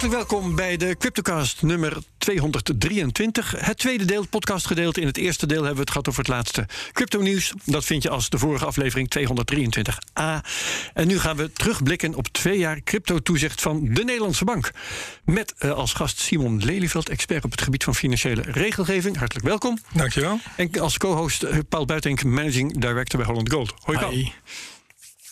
Hartelijk welkom bij de Cryptocast nummer 223. Het tweede deel, podcastgedeelte. In het eerste deel hebben we het gehad over het laatste crypto-nieuws. Dat vind je als de vorige aflevering 223a. En nu gaan we terugblikken op twee jaar crypto-toezicht van de Nederlandse Bank. Met uh, als gast Simon Lelyveld, expert op het gebied van financiële regelgeving. Hartelijk welkom. Dankjewel. En als co-host uh, Paul Buitenk, managing director bij Holland Gold. Hoi Paul.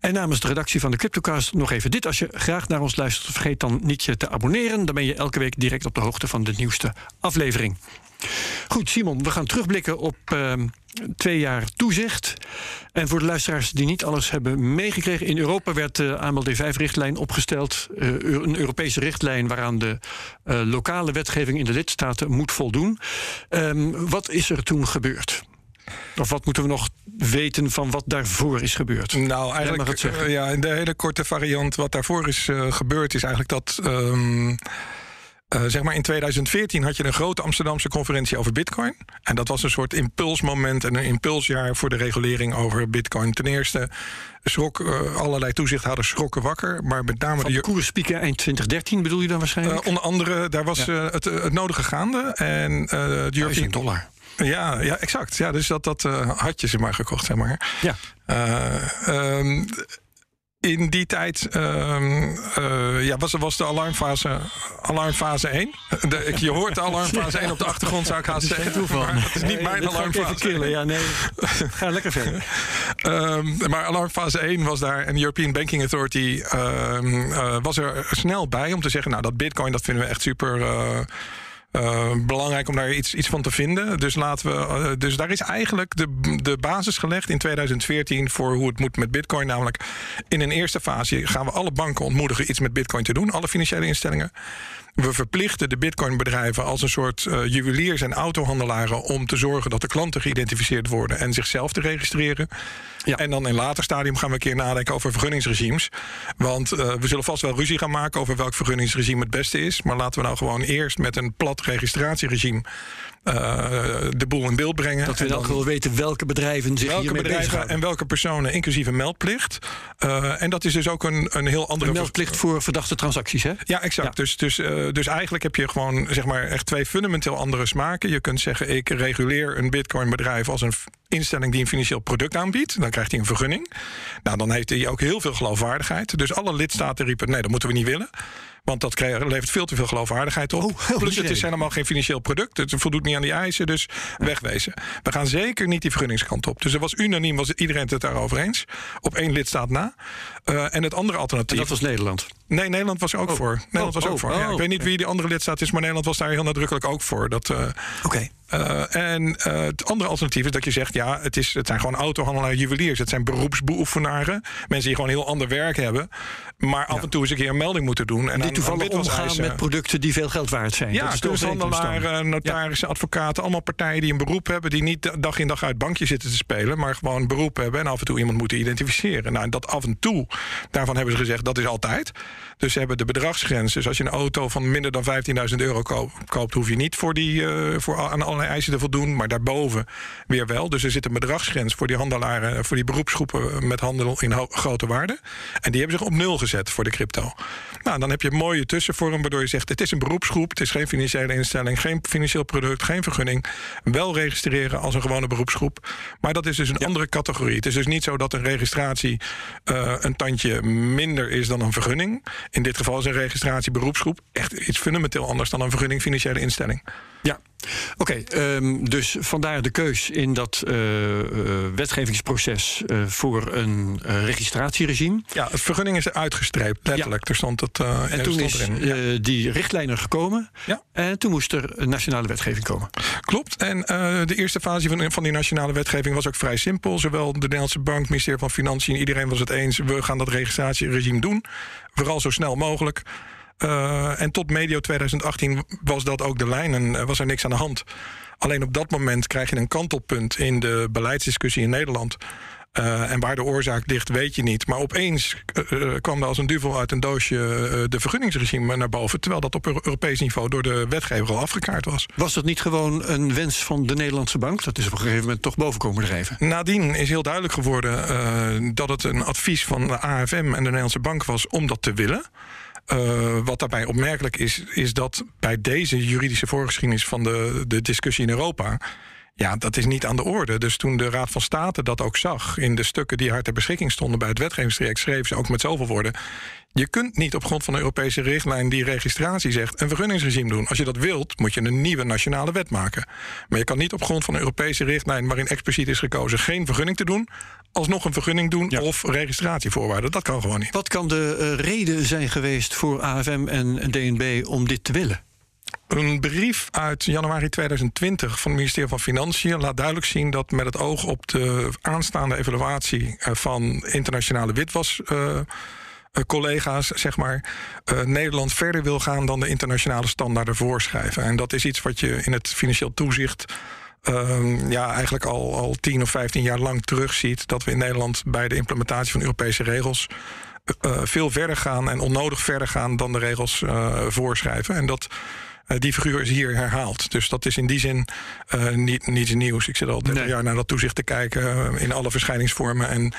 En namens de redactie van de Cryptocast nog even dit. Als je graag naar ons luistert, vergeet dan niet je te abonneren. Dan ben je elke week direct op de hoogte van de nieuwste aflevering. Goed, Simon, we gaan terugblikken op uh, twee jaar toezicht. En voor de luisteraars die niet alles hebben meegekregen... in Europa werd de AML D5-richtlijn opgesteld. Uh, een Europese richtlijn waaraan de uh, lokale wetgeving in de lidstaten moet voldoen. Um, wat is er toen gebeurd? Of wat moeten we nog weten van wat daarvoor is gebeurd? Nou, eigenlijk uh, ja, in de hele korte variant, wat daarvoor is uh, gebeurd, is eigenlijk dat. Um, uh, zeg maar in 2014 had je een grote Amsterdamse conferentie over Bitcoin. En dat was een soort impulsmoment en een impulsjaar voor de regulering over Bitcoin. Ten eerste schrok uh, allerlei toezichthouders schrokken wakker. Maar met name Van de koerspieken eind 2013 bedoel je dan waarschijnlijk? Uh, onder andere, daar was ja. het, het, nodige gaande. En de European dollar. Ja, ja, exact. Ja, dus dat, dat uh, had je ze maar gekocht, zeg maar. Ja. Uh, um, in die tijd um, uh, ja, was, was de alarmfase, alarmfase 1. De, je hoort de alarmfase 1 op de achtergrond, zou ik haast zeggen. Toeval. Het is niet nee, mijn alarmfase. Killen. Ja, nee. Ga lekker verder. um, maar alarmfase 1 was daar en de European Banking Authority was er snel bij om te zeggen... nou, dat bitcoin, dat vinden we echt super... Uh, belangrijk om daar iets, iets van te vinden. Dus, laten we, uh, dus daar is eigenlijk de, de basis gelegd in 2014 voor hoe het moet met Bitcoin. Namelijk in een eerste fase gaan we alle banken ontmoedigen iets met Bitcoin te doen, alle financiële instellingen. We verplichten de bitcoinbedrijven als een soort uh, juweliers en autohandelaren om te zorgen dat de klanten geïdentificeerd worden en zichzelf te registreren. Ja. En dan in een later stadium gaan we een keer nadenken over vergunningsregimes. Want uh, we zullen vast wel ruzie gaan maken over welk vergunningsregime het beste is. Maar laten we nou gewoon eerst met een plat registratieregime de boel in beeld brengen. Dat we dan wel weten welke bedrijven zich welke hiermee bedrijven en welke personen, inclusief een meldplicht. Uh, en dat is dus ook een, een heel andere... Een meldplicht voor verdachte transacties, hè? Ja, exact. Ja. Dus, dus, uh, dus eigenlijk heb je gewoon zeg maar, echt twee fundamenteel andere smaken. Je kunt zeggen, ik reguleer een bitcoinbedrijf als een instelling die een financieel product aanbiedt. Dan krijgt hij een vergunning. Nou, dan heeft hij ook heel veel geloofwaardigheid. Dus alle lidstaten riepen, nee, dat moeten we niet willen. Want dat levert veel te veel geloofwaardigheid op. Oh, Plus het is helemaal geen financieel product. Het voldoet niet aan die eisen, dus wegwezen. We gaan zeker niet die vergunningskant op. Dus er was unaniem, was iedereen het daarover eens. Op één lidstaat na. Uh, en het andere alternatief... En dat was Nederland? Nee, Nederland was er ook oh. voor. Nederland oh, was ook oh, voor. Ja, ik weet niet wie die andere lidstaat is, maar Nederland was daar heel nadrukkelijk ook voor. Dat, uh, Oké. Okay. Uh, en uh, het andere alternatief is dat je zegt: ja, het, is, het zijn gewoon autohandelaren, juweliers. Het zijn beroepsbeoefenaren. Mensen die gewoon heel ander werk hebben. Maar af ja. en toe eens een keer een melding moeten doen. En die toevallig omgaan met producten die veel geld waard zijn. Ja, kunsthandelaren, notarissen, ja. advocaten. Allemaal partijen die een beroep hebben. Die niet dag in dag uit bankje zitten te spelen. Maar gewoon een beroep hebben. En af en toe iemand moeten identificeren. Nou, dat af en toe, daarvan hebben ze gezegd: dat is altijd. Dus ze hebben de bedragsgrens. Dus als je een auto van minder dan 15.000 euro koopt, hoef je niet voor die, uh, voor aan allerlei eisen te voldoen. Maar daarboven weer wel. Dus er zit een bedragsgrens voor die handelaren, voor die beroepsgroepen met handel in grote waarde. En die hebben zich op nul gezet voor de crypto. Nou, dan heb je een mooie tussenvorm waardoor je zegt: het is een beroepsgroep, het is geen financiële instelling, geen financieel product, geen vergunning. Wel registreren als een gewone beroepsgroep. Maar dat is dus een ja. andere categorie. Het is dus niet zo dat een registratie uh, een tandje minder is dan een vergunning. In dit geval is een registratie beroepsgroep echt iets fundamenteel anders dan een vergunning financiële instelling. Ja, Oké, ehm, dus vandaar de keus in dat uh, wetgevingsproces uh, voor een registratieregime. Ja, het vergunning is uitgestreept, letterlijk. Er stond het. en toen is ja. die richtlijn er gekomen. Ja. En toen moest er nationale wetgeving komen. Klopt. En de eerste fase van, van die nationale wetgeving was ook vrij simpel. Zowel de Nederlandse Bank, het ministerie van Financiën, iedereen was het eens. We gaan dat registratieregime doen. Vooral zo snel mogelijk. Uh, en tot medio 2018 was dat ook de lijn en uh, was er niks aan de hand. Alleen op dat moment krijg je een kantelpunt in de beleidsdiscussie in Nederland. Uh, en waar de oorzaak ligt, weet je niet. Maar opeens kwam er als een duvel uit een doosje de vergunningsregime naar boven. Terwijl dat op Europees niveau door de wetgever al afgekaart was. Was dat niet gewoon een wens van de Nederlandse bank? Dat is op een gegeven moment toch boven komen drijven. Nadien is heel duidelijk geworden dat het een advies van de AFM en de Nederlandse bank was om dat te willen. Uh, wat daarbij opmerkelijk is, is dat bij deze juridische voorgeschiedenis van de, de discussie in Europa. Ja, dat is niet aan de orde. Dus toen de Raad van State dat ook zag in de stukken die haar ter beschikking stonden bij het wetgevingstraject, schreef ze ook met zoveel woorden. Je kunt niet op grond van een Europese richtlijn die registratie zegt een vergunningsregime doen. Als je dat wilt, moet je een nieuwe nationale wet maken. Maar je kan niet op grond van een Europese richtlijn waarin expliciet is gekozen geen vergunning te doen, alsnog een vergunning doen of registratievoorwaarden. Dat kan gewoon niet. Wat kan de uh, reden zijn geweest voor AFM en DNB om dit te willen? Een brief uit januari 2020 van het ministerie van Financiën laat duidelijk zien dat met het oog op de aanstaande evaluatie eh, van internationale witwas. Collega's, zeg maar, Nederland verder wil gaan dan de internationale standaarden voorschrijven. En dat is iets wat je in het financieel toezicht uh, ja, eigenlijk al, al 10 of 15 jaar lang terugziet. Dat we in Nederland bij de implementatie van Europese regels veel verder gaan en onnodig verder gaan dan de regels voorschrijven. En dat. Die figuur is hier herhaald. Dus dat is in die zin niet, niets nieuws. Ik zit al 30 jaar naar dat toezicht te kijken in alle verschijningsvormen. En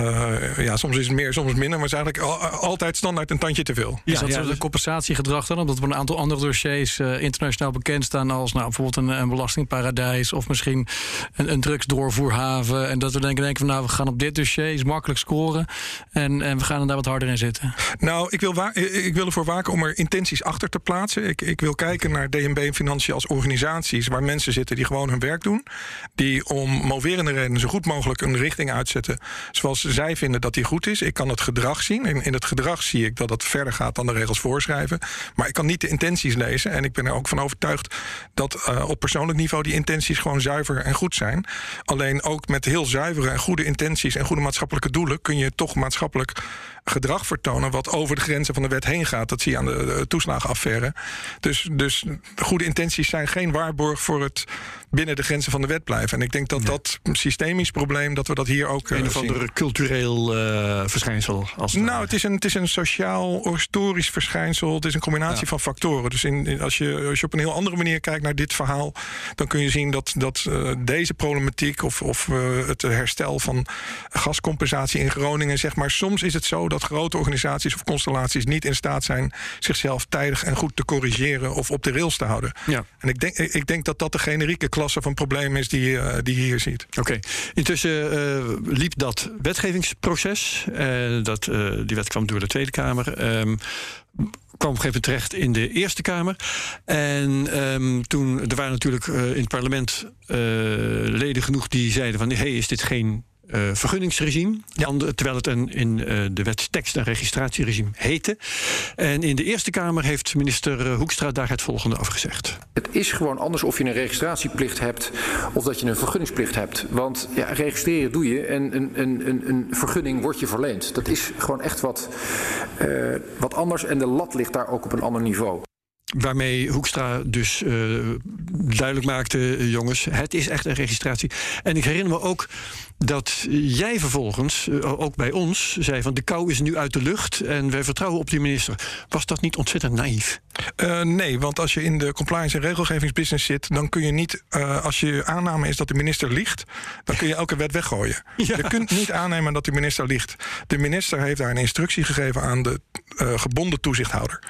uh, ja, soms is het meer, soms minder, maar het is eigenlijk altijd standaard een tandje te veel. Is dat ja, dus... compensatiegedrag dan? Omdat we een aantal andere dossiers uh, internationaal bekend staan als nou, bijvoorbeeld een, een belastingparadijs of misschien een, een drugsdoorvoerhaven. En dat we denken, denken van nou, we gaan op dit dossier is makkelijk scoren en, en we gaan er daar wat harder in zitten. Nou, ik wil, ik wil ervoor waken om er intenties achter te plaatsen. Ik, ik wil kijken naar DNB en Financiën als organisaties waar mensen zitten die gewoon hun werk doen. Die om moverende redenen zo goed mogelijk een richting uitzetten. Zoals zij vinden dat die goed is. Ik kan het gedrag zien. In, in het gedrag zie ik dat het verder gaat dan de regels voorschrijven. Maar ik kan niet de intenties lezen. En ik ben er ook van overtuigd dat uh, op persoonlijk niveau die intenties gewoon zuiver en goed zijn. Alleen ook met heel zuivere en goede intenties en goede maatschappelijke doelen kun je toch maatschappelijk gedrag vertonen wat over de grenzen van de wet heen gaat. Dat zie je aan de, de toeslagenaffaire. Dus, dus goede intenties zijn geen waarborg voor het binnen de grenzen van de wet blijven. En ik denk dat dat systemisch probleem, dat we dat hier ook. Een of andere cultureel uh, verschijnsel. Als nou, het is, een, het is een sociaal, historisch verschijnsel. Het is een combinatie van factoren. Dus in, als, je, als je op een heel andere manier kijkt naar dit verhaal, dan kun je zien dat, dat uh, deze problematiek of, of uh, het herstel van gascompensatie in Groningen, zeg maar, soms is het zo dat grote organisaties of constellaties niet in staat zijn zichzelf tijdig en goed te corrigeren of op de rails te houden. Ja. En ik denk, ik denk dat dat de generieke klasse van problemen is die, uh, die je hier ziet. Oké. Intussen uh, liep dat wetgevingsproces. Uh, dat, die wet kwam door de Tweede Kamer. Um, kwam op een gegeven terecht in de Eerste Kamer. En um, toen, er waren natuurlijk in het parlement leden genoeg die zeiden van... hé, hey, is dit geen uh, vergunningsregime. Ja. terwijl het een, in uh, de wet tekst- en registratieregime heette. En in de Eerste Kamer heeft minister eh, Hoekstra daar het volgende over gezegd. Het is gewoon anders of je een registratieplicht hebt of dat je een vergunningsplicht hebt. Want ja, registreren doe je en een, een, een, een vergunning wordt je verleend. Dat is gewoon echt wat, uh, wat anders en de lat ligt daar ook op een ander niveau. Waarmee Hoekstra dus uh, duidelijk maakte, jongens, het is echt een registratie. En ik herinner me ook dat jij vervolgens, uh, ook bij ons, zei van de kou is nu uit de lucht en wij vertrouwen op die minister. Was dat niet ontzettend naïef? Uh, nee, want als je in de compliance en regelgevingsbusiness zit, dan kun je niet, als je aanname is dat de minister liegt, dan kun je elke wet weggooien. Ja. Je kunt niet aannemen dat de minister liegt. De minister heeft daar een instructie gegeven aan de gebonden toezichthouder.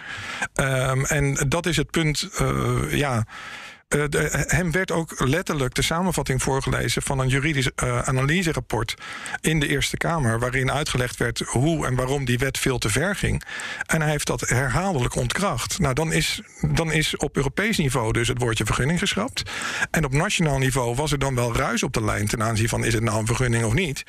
Um, en dat is het punt, ja. De, hem werd ook letterlijk de samenvatting voorgelezen van een juridisch uh, analyserapport in de Eerste Kamer, waarin uitgelegd werd hoe en waarom die wet veel te ver ging. En hij heeft dat herhaaldelijk ontkracht. Nou, dan is, dan is op Europees niveau dus het woordje vergunning geschrapt. En op nationaal niveau was er dan wel ruis op de lijn ten aanzien van is het nou een vergunning of niet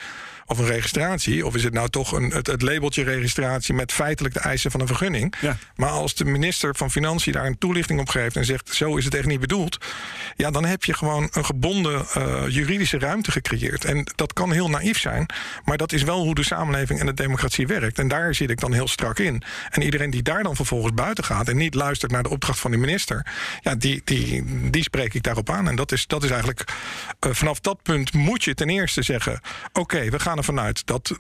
of een registratie? Of is het nou toch een, het, het labeltje registratie met feitelijk de eisen van een vergunning? Ja. Maar als de minister van Financiën daar een toelichting op geeft en zegt: zo is het echt niet bedoeld, ja, dan heb je gewoon een gebonden uh, juridische ruimte gecreëerd. En dat kan heel naïef zijn, maar dat is wel hoe de samenleving en de democratie werkt. En daar zit ik dan heel strak in. En iedereen die daar dan vervolgens buiten gaat en niet luistert naar de opdracht van de minister, ja, die, die, die spreek ik daarop aan. En dat is, dat is eigenlijk uh, vanaf dat punt moet je ten eerste zeggen: oké, okay, we gaan ervan uit dat,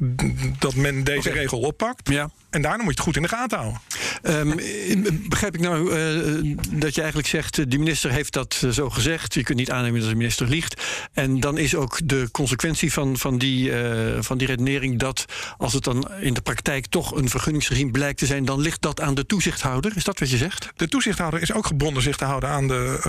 dat men deze okay. regel oppakt. Ja. En daarna moet je het goed in de gaten houden. Um, begrijp ik nou uh, dat je eigenlijk zegt... de minister heeft dat zo gezegd. Je kunt niet aannemen dat de minister liegt. En dan is ook de consequentie van, van, die, uh, van die redenering... dat als het dan in de praktijk toch een vergunningsregime blijkt te zijn... dan ligt dat aan de toezichthouder. Is dat wat je zegt? De toezichthouder is ook gebonden zich te houden aan de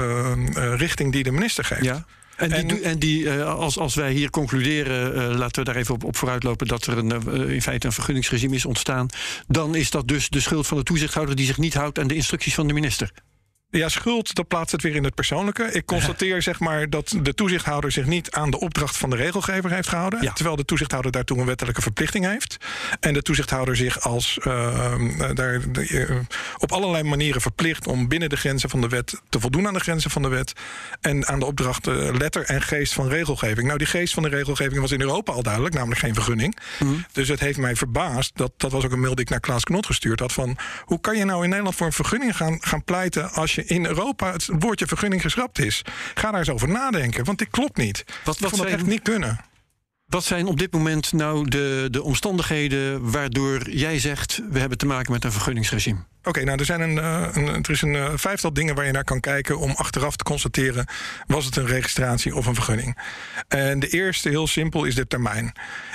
uh, richting die de minister geeft. Ja. En, die, en die, uh, als, als wij hier concluderen, uh, laten we daar even op, op vooruitlopen dat er een, uh, in feite een vergunningsregime is ontstaan, dan is dat dus de schuld van de toezichthouder die zich niet houdt aan de instructies van de minister. Ja, schuld, dat plaatst het weer in het persoonlijke. Ik constateer zeg maar dat de toezichthouder zich niet aan de opdracht van de regelgever heeft gehouden. Ja. Terwijl de toezichthouder daartoe een wettelijke verplichting heeft. En de toezichthouder zich als uh, daar uh, op allerlei manieren verplicht om binnen de grenzen van de wet te voldoen aan de grenzen van de wet. En aan de opdracht uh, letter en geest van regelgeving. Nou, die geest van de regelgeving was in Europa al duidelijk, namelijk geen vergunning. Mm. Dus het heeft mij verbaasd. Dat, dat was ook een mail die ik naar Klaas Knot gestuurd had. Van hoe kan je nou in Nederland voor een vergunning gaan, gaan pleiten als je in Europa het woordje vergunning geschrapt is. Ga daar eens over nadenken, want dit klopt niet. Wat, wat dat echt niet kunnen. Wat zijn op dit moment nou de, de omstandigheden waardoor jij zegt... we hebben te maken met een vergunningsregime? Oké, okay, nou er, zijn een, een, er is een uh, vijftal dingen waar je naar kan kijken om achteraf te constateren: was het een registratie of een vergunning? En de eerste, heel simpel, is de termijn.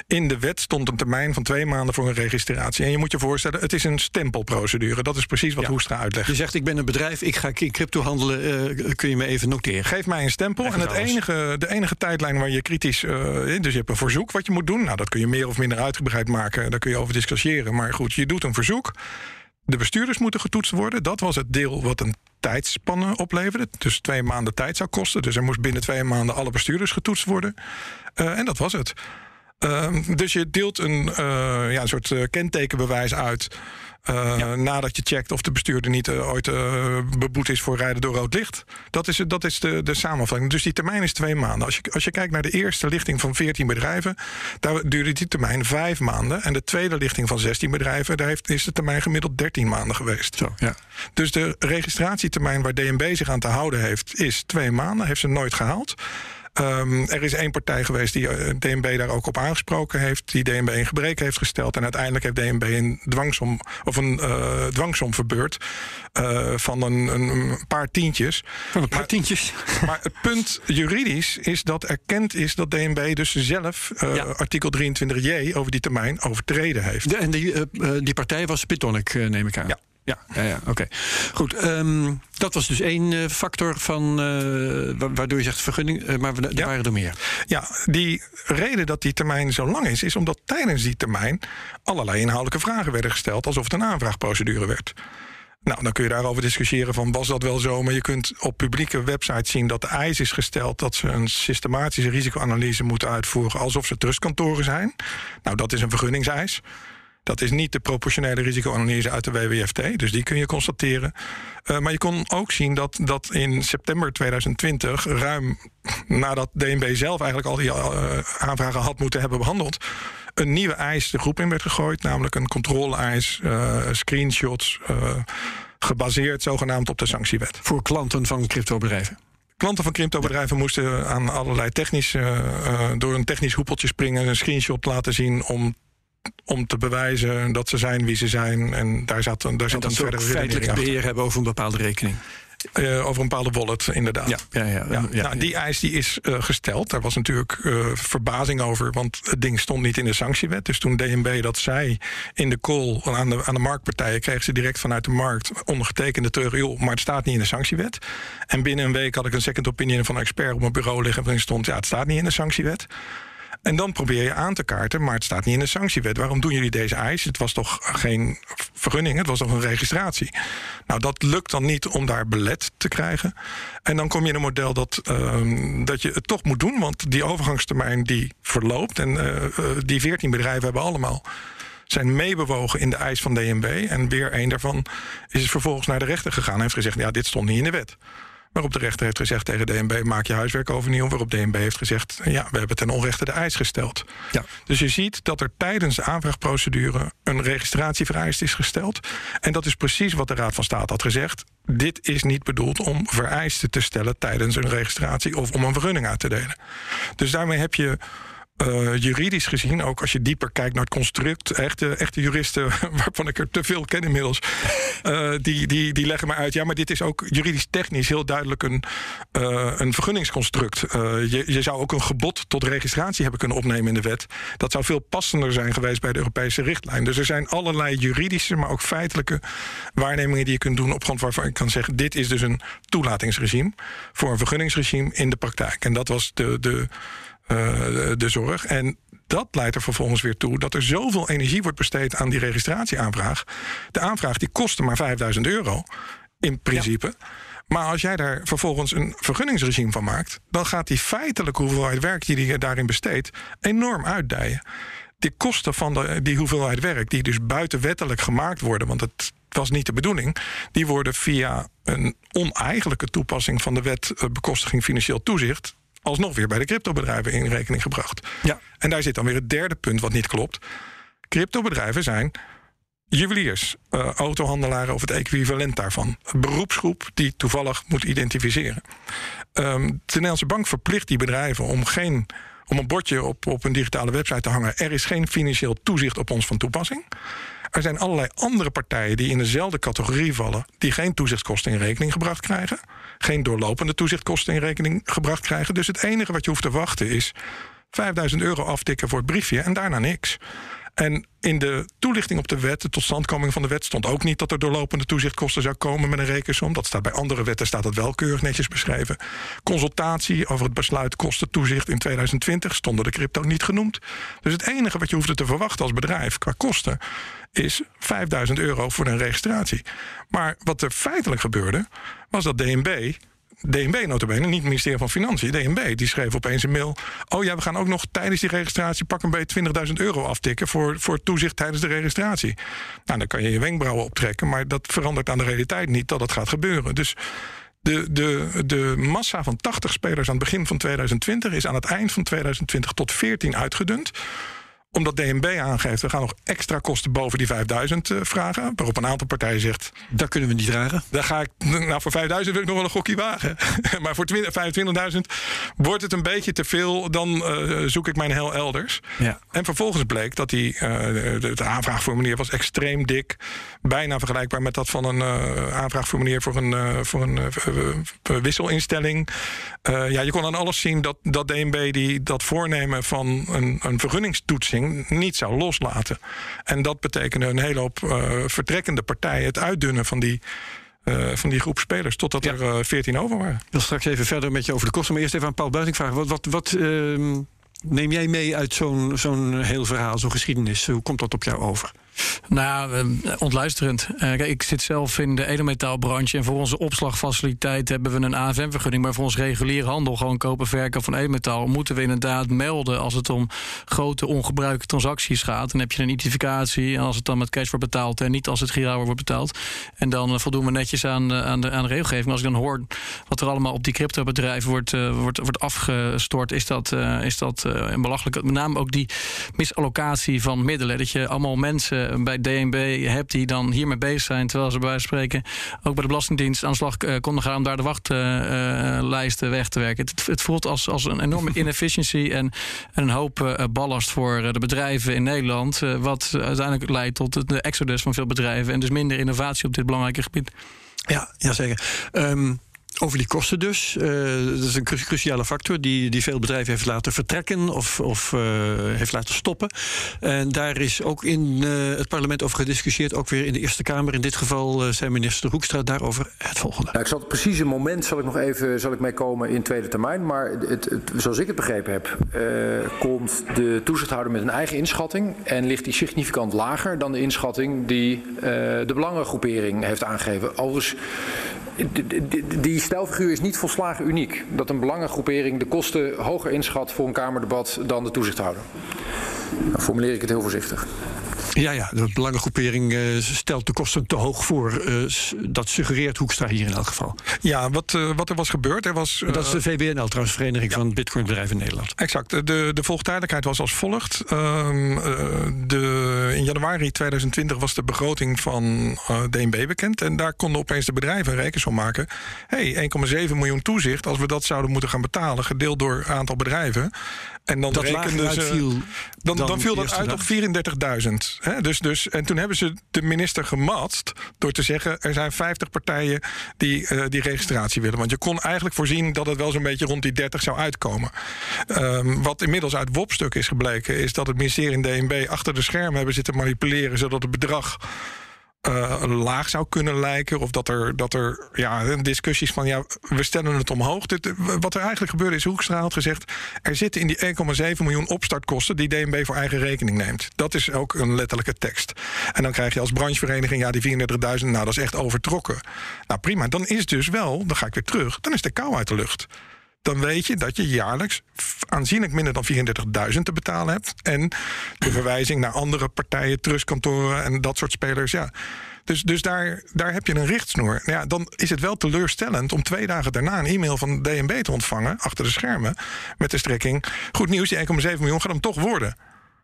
In de wet stond een termijn van twee maanden voor een registratie. En je moet je voorstellen, het is een stempelprocedure. Dat is precies wat ja. Hoestra uitlegt. Je zegt: ik ben een bedrijf, ik ga in crypto handelen. Uh, kun je me even noteren? Geef mij een stempel. en het enige, de enige tijdlijn waar je kritisch. Uh, dus je hebt een verzoek wat je moet doen. Nou, dat kun je meer of minder uitgebreid maken. Daar kun je over discussiëren. Maar goed, je doet een verzoek. De bestuurders moeten getoetst worden. Dat was het deel wat een tijdspanne opleverde. Dus twee maanden tijd zou kosten. Dus er moest binnen twee maanden alle bestuurders getoetst worden. Uh, en dat was het. Uh, dus je deelt een, uh, ja, een soort uh, kentekenbewijs uit. Uh, ja. Nadat je checkt of de bestuurder niet uh, ooit uh, beboet is voor rijden door rood licht. Dat is, dat is de, de samenvatting. Dus die termijn is twee maanden. Als je, als je kijkt naar de eerste lichting van 14 bedrijven, daar duurde die termijn vijf maanden. En de tweede lichting van 16 bedrijven, daar heeft, is de termijn gemiddeld 13 maanden geweest. Zo, ja. Dus de registratietermijn waar DNB zich aan te houden heeft, is twee maanden. Heeft ze nooit gehaald. Um, er is één partij geweest die uh, DNB daar ook op aangesproken heeft, die DNB in gebreken heeft gesteld. En uiteindelijk heeft DNB een dwangsom of een uh, dwangsom verbeurd uh, van een, een, paar tientjes. Van een paar maar, tientjes. Maar het punt juridisch is dat erkend is dat DNB dus zelf ja. artikel 23j over die termijn overtreden heeft. De, en die, die partij was Pitonic, neem ik aan. Ja. Ja, ja, ja oké. Okay. Goed, um, dat was dus één uh, factor van uh, waardoor je zegt vergunning, uh, maar er ja. waren er meer. Ja, die reden dat die termijn zo lang is, is omdat tijdens die termijn allerlei inhoudelijke vragen werden gesteld, alsof het een aanvraagprocedure werd. Nou, dan kun je daarover discussiëren van was dat wel zo, maar je kunt op publieke websites zien dat de eis is gesteld dat ze een systematische risicoanalyse moeten uitvoeren alsof ze trustkantoren zijn. Nou, dat is een vergunningseis. Dat is niet de proportionele risicoanalyse uit de WWFT, dus die kun je constateren. Uh, maar je kon ook zien dat, dat in september 2020, ruim nadat DNB zelf eigenlijk al die uh, aanvragen had moeten hebben behandeld, een nieuwe eis de groep in werd gegooid, namelijk een controle-eis, uh, screenshots, gebaseerd zogenaamd op de sanctiewet. Voor klanten van cryptobedrijven? Klanten van cryptobedrijven moesten aan allerlei technisch, door een technisch hoepeltje springen, een screenshot laten zien om om te bewijzen dat ze zijn wie ze zijn. En daar zat, daar zat en dat een verdere feitelijk achter. beheer hebben over een bepaalde rekening. Uh, over een bepaalde wallet, inderdaad. Ja, ja, ja. ja, ja nou, die eis die is uh, gesteld. Daar was natuurlijk uh, verbazing over, want het ding stond niet in de sanctiewet. Dus toen DNB dat zei in de call aan de, aan de marktpartijen, kregen ze direct vanuit de markt ondergetekende terug. Joh, maar het staat niet in de sanctiewet. En binnen een week had ik een second opinion van een expert op mijn bureau liggen. Waarin stond: ja, het staat niet in de sanctiewet. En dan probeer je aan te kaarten, maar het staat niet in de sanctiewet. Waarom doen jullie deze eis? Het was toch geen vergunning, het was toch een registratie. Nou, dat lukt dan niet om daar belet te krijgen. En dan kom je in een model dat, uh, dat je het toch moet doen, want die overgangstermijn die verloopt. En uh, die 14 bedrijven hebben allemaal zijn meebewogen in de eis van DNB. En weer een daarvan is vervolgens naar de rechter gegaan en heeft gezegd: ja, dit stond niet in de wet. Waarop de rechter heeft gezegd tegen DNB: maak je huiswerk overnieuw. Waarop DNB heeft gezegd: ja, we hebben ten onrechte de eis gesteld. Ja. Dus je ziet dat er tijdens de aanvraagprocedure een registratievereist is gesteld. En dat is precies wat de Raad van State had gezegd. Dit is niet bedoeld om vereisten te stellen tijdens een registratie of om een vergunning uit te delen. Dus daarmee heb je uh, juridisch gezien, ook als je dieper kijkt naar het construct, echte, echte juristen, waarvan ik er te veel ken inmiddels, uh, die, die, die leggen maar uit. Ja, maar dit is ook juridisch technisch heel duidelijk een, uh, een vergunningsconstruct. je, je zou ook een gebod tot registratie hebben kunnen opnemen in de wet. Dat zou veel passender zijn geweest bij de Europese richtlijn. Dus er zijn allerlei juridische, maar ook feitelijke waarnemingen die je kunt doen op grond waarvan ik kan zeggen: dit is dus een toelatingsregime voor een vergunningsregime in de praktijk. En dat was de. de de zorg. En dat leidt er vervolgens weer toe dat er zoveel energie wordt besteed aan die registratieaanvraag. De aanvraag die kostte maar 5000 euro in principe. Maar als jij daar vervolgens een vergunningsregime van maakt, dan gaat die feitelijke hoeveelheid werk die je daarin besteedt enorm uitdijen. De kosten van de, die hoeveelheid werk, die dus buitenwettelijk gemaakt worden, want het was niet de bedoeling, die worden via een oneigenlijke toepassing van de wet eh, bekostiging financieel toezicht alsnog weer bij de cryptobedrijven in rekening gebracht. Ja. En daar zit dan weer het derde punt wat niet klopt. Cryptobedrijven zijn juweliers, uh, autohandelaren of het equivalent daarvan. Een beroepsgroep die toevallig moet identificeren. Um, de Nederlandse bank verplicht die bedrijven om geen om een bordje op, op een digitale website te hangen. Er is geen financieel toezicht op ons van toepassing. Er zijn allerlei andere partijen die in dezelfde categorie vallen, die geen toezichtskosten in rekening gebracht krijgen. Geen doorlopende toezichtkosten in rekening gebracht krijgen. Dus het enige wat je hoeft te wachten is 5000 euro aftikken voor het briefje en daarna niks. En in de toelichting op de wet, de totstandkoming van de wet, stond ook niet dat er doorlopende toezichtkosten zou komen met een rekensom. Dat staat bij andere wetten staat dat wel keurig netjes beschreven. Consultatie over het besluit kosten toezicht in 2020 stonden de crypto niet genoemd. Dus het enige wat je hoefde te verwachten als bedrijf qua kosten is 5000 euro voor een registratie. Maar wat er feitelijk gebeurde, was dat DNB DNB notabene, niet het ministerie van Financiën, DNB, die schreef opeens een mail. Oh ja, we gaan ook nog tijdens die registratie pak een beetje 20.000 euro aftikken voor, voor toezicht tijdens de registratie. Nou, dan kan je je wenkbrauwen optrekken, maar dat verandert aan de realiteit niet dat dat gaat gebeuren. Dus de, de, de massa van 80 spelers aan het begin van 2020 is aan het eind van 2020 tot 14 uitgedund omdat DNB aangeeft, we gaan nog extra kosten boven die 5000 uh, eh, vragen. Waarop een aantal partijen zegt... Dat kunnen we niet dragen. Daar ga ik, nou voor 5000 wil ik nog wel een gokje wagen. maar voor 25.000 wordt het een beetje te veel. Dan uh, zoek ik mijn hel elders. Ja. En vervolgens bleek dat die, uh, de, de, aanvraagformulier was extreem dik. Bijna vergelijkbaar met dat van een aanvraagformulier voor een, voor een wisselinstelling. ja, je kon aan alles zien dat, dat DNB die, dat voornemen van een, een vergunningstoetsing niet zou loslaten. En dat betekende een hele hoop uh, vertrekkende partijen het uitdunnen van die. Uh, van die groep spelers, totdat er eh, 14 over waren. Ik wil straks even verder met je over de kosten. Maar eerst even aan Paul Buiting vragen. Wat, wat, wat uh, neem jij mee uit zo'n zo'n heel verhaal, zo'n geschiedenis? Hoe komt dat op jou over? Nou, ontluisterend. Uh, kijk, ik zit zelf in de edelmetaalbranche. En voor onze opslagfaciliteit hebben we een AFM-vergunning. Maar voor ons reguliere handel, gewoon kopen verkopen van edelmetaal, moeten we inderdaad melden als het om grote ongebruikte transacties gaat. Dan heb je een identificatie. En als het dan met cash wordt betaald en niet als het giraal wordt betaald. En dan uh, voldoen we netjes aan, aan, de, aan de regelgeving. Als ik dan hoor wat er allemaal op die cryptobedrijven wordt, wordt, wordt afgestort, is dat, is dat belachelijk. Met name ook die misallocatie van middelen. Dat je allemaal mensen bij DNB hebt die dan hiermee bezig zijn, terwijl ze bij wijze van spreken ook bij de Belastingdienst aan de slag uh, konden gaan om daar de wachtlijsten weg te werken. Het, het, voelt als, als een enorme inefficiency en, een hoop ballast voor de bedrijven in Nederland, wat uiteindelijk leidt tot de exodus van veel bedrijven en dus minder innovatie op dit belangrijke gebied. Ja, jazeker. Um, over die kosten dus. Uh, dat is een cruciale factor die, die veel bedrijven heeft laten vertrekken of, of uh, heeft laten stoppen. En daar is ook in uh, het parlement over gediscussieerd, ook weer in de Eerste Kamer. In dit geval zei minister Hoekstra daarover het volgende. Nou, ik zal het precieze moment zal ik nog even zal ik meekomen in tweede termijn. Maar het, zoals ik het begrepen heb, komt de toezichthouder met een eigen inschatting. En ligt die significant lager dan de inschatting die de belangengroepering heeft aangegeven. Overigens die stijlfiguur is niet volslagen uniek. Dat een belangengroepering de kosten hoger inschat voor een Kamerdebat dan de toezichthouder. Dan formuleer ik het heel voorzichtig. Ja, ja, de belangengroepering uh, stelt de kosten te hoog voor. Uh, dat suggereert Hoekstra hier in elk geval. Ja, wat, uh, wat er was gebeurd. Er was, dat is de VBNL trouwens, Vereniging ja. van Bitcoinbedrijven in Nederland. Exact. De, de volgtijdelijkheid was als volgt. Ehm, de, in januari 2020 was de begroting van DNB bekend. En daar konden opeens de bedrijven een rekensom maken. hey, 1,7 miljoen toezicht. Als we dat zouden moeten gaan betalen, gedeeld door een aantal bedrijven. En dan dat rekenden ze. Dan, dan, dan viel dat uit op 34.000. Dus, dus, en toen hebben ze de minister gematst door te zeggen: er zijn 50 partijen die uh, die registratie willen. Want je kon eigenlijk voorzien dat het wel zo'n beetje rond die 30 zou uitkomen. Um, wat inmiddels uit WOP-stuk is gebleken, is dat het ministerie in DNB achter de schermen hebben zitten manipuleren, zodat het bedrag uh, laag zou kunnen lijken. Of dat er, dat er ja, discussies van ja, we stellen het omhoog. Dit, wat er eigenlijk gebeurde is, Hoekstra had gezegd... er zitten in die 1,7 miljoen opstartkosten die DNB voor eigen rekening neemt. Dat is ook een letterlijke tekst. En dan krijg je als branchevereniging, ja, die 34.000, nou, dat is echt overtrokken. Nou, prima. Dan is dus wel, dan ga ik weer terug, dan is de kou uit de lucht dan weet je dat je jaarlijks aanzienlijk minder dan 34.000 te betalen hebt. En de verwijzing naar andere partijen, trustkantoren en dat soort spelers. Ja. Dus, dus daar, daar heb je een richtsnoer. Nou ja, dan is het wel teleurstellend om twee dagen daarna een e-mail van DNB te ontvangen, achter de schermen, met de strekking: Goed nieuws, die 1,7 miljoen gaat hem toch worden.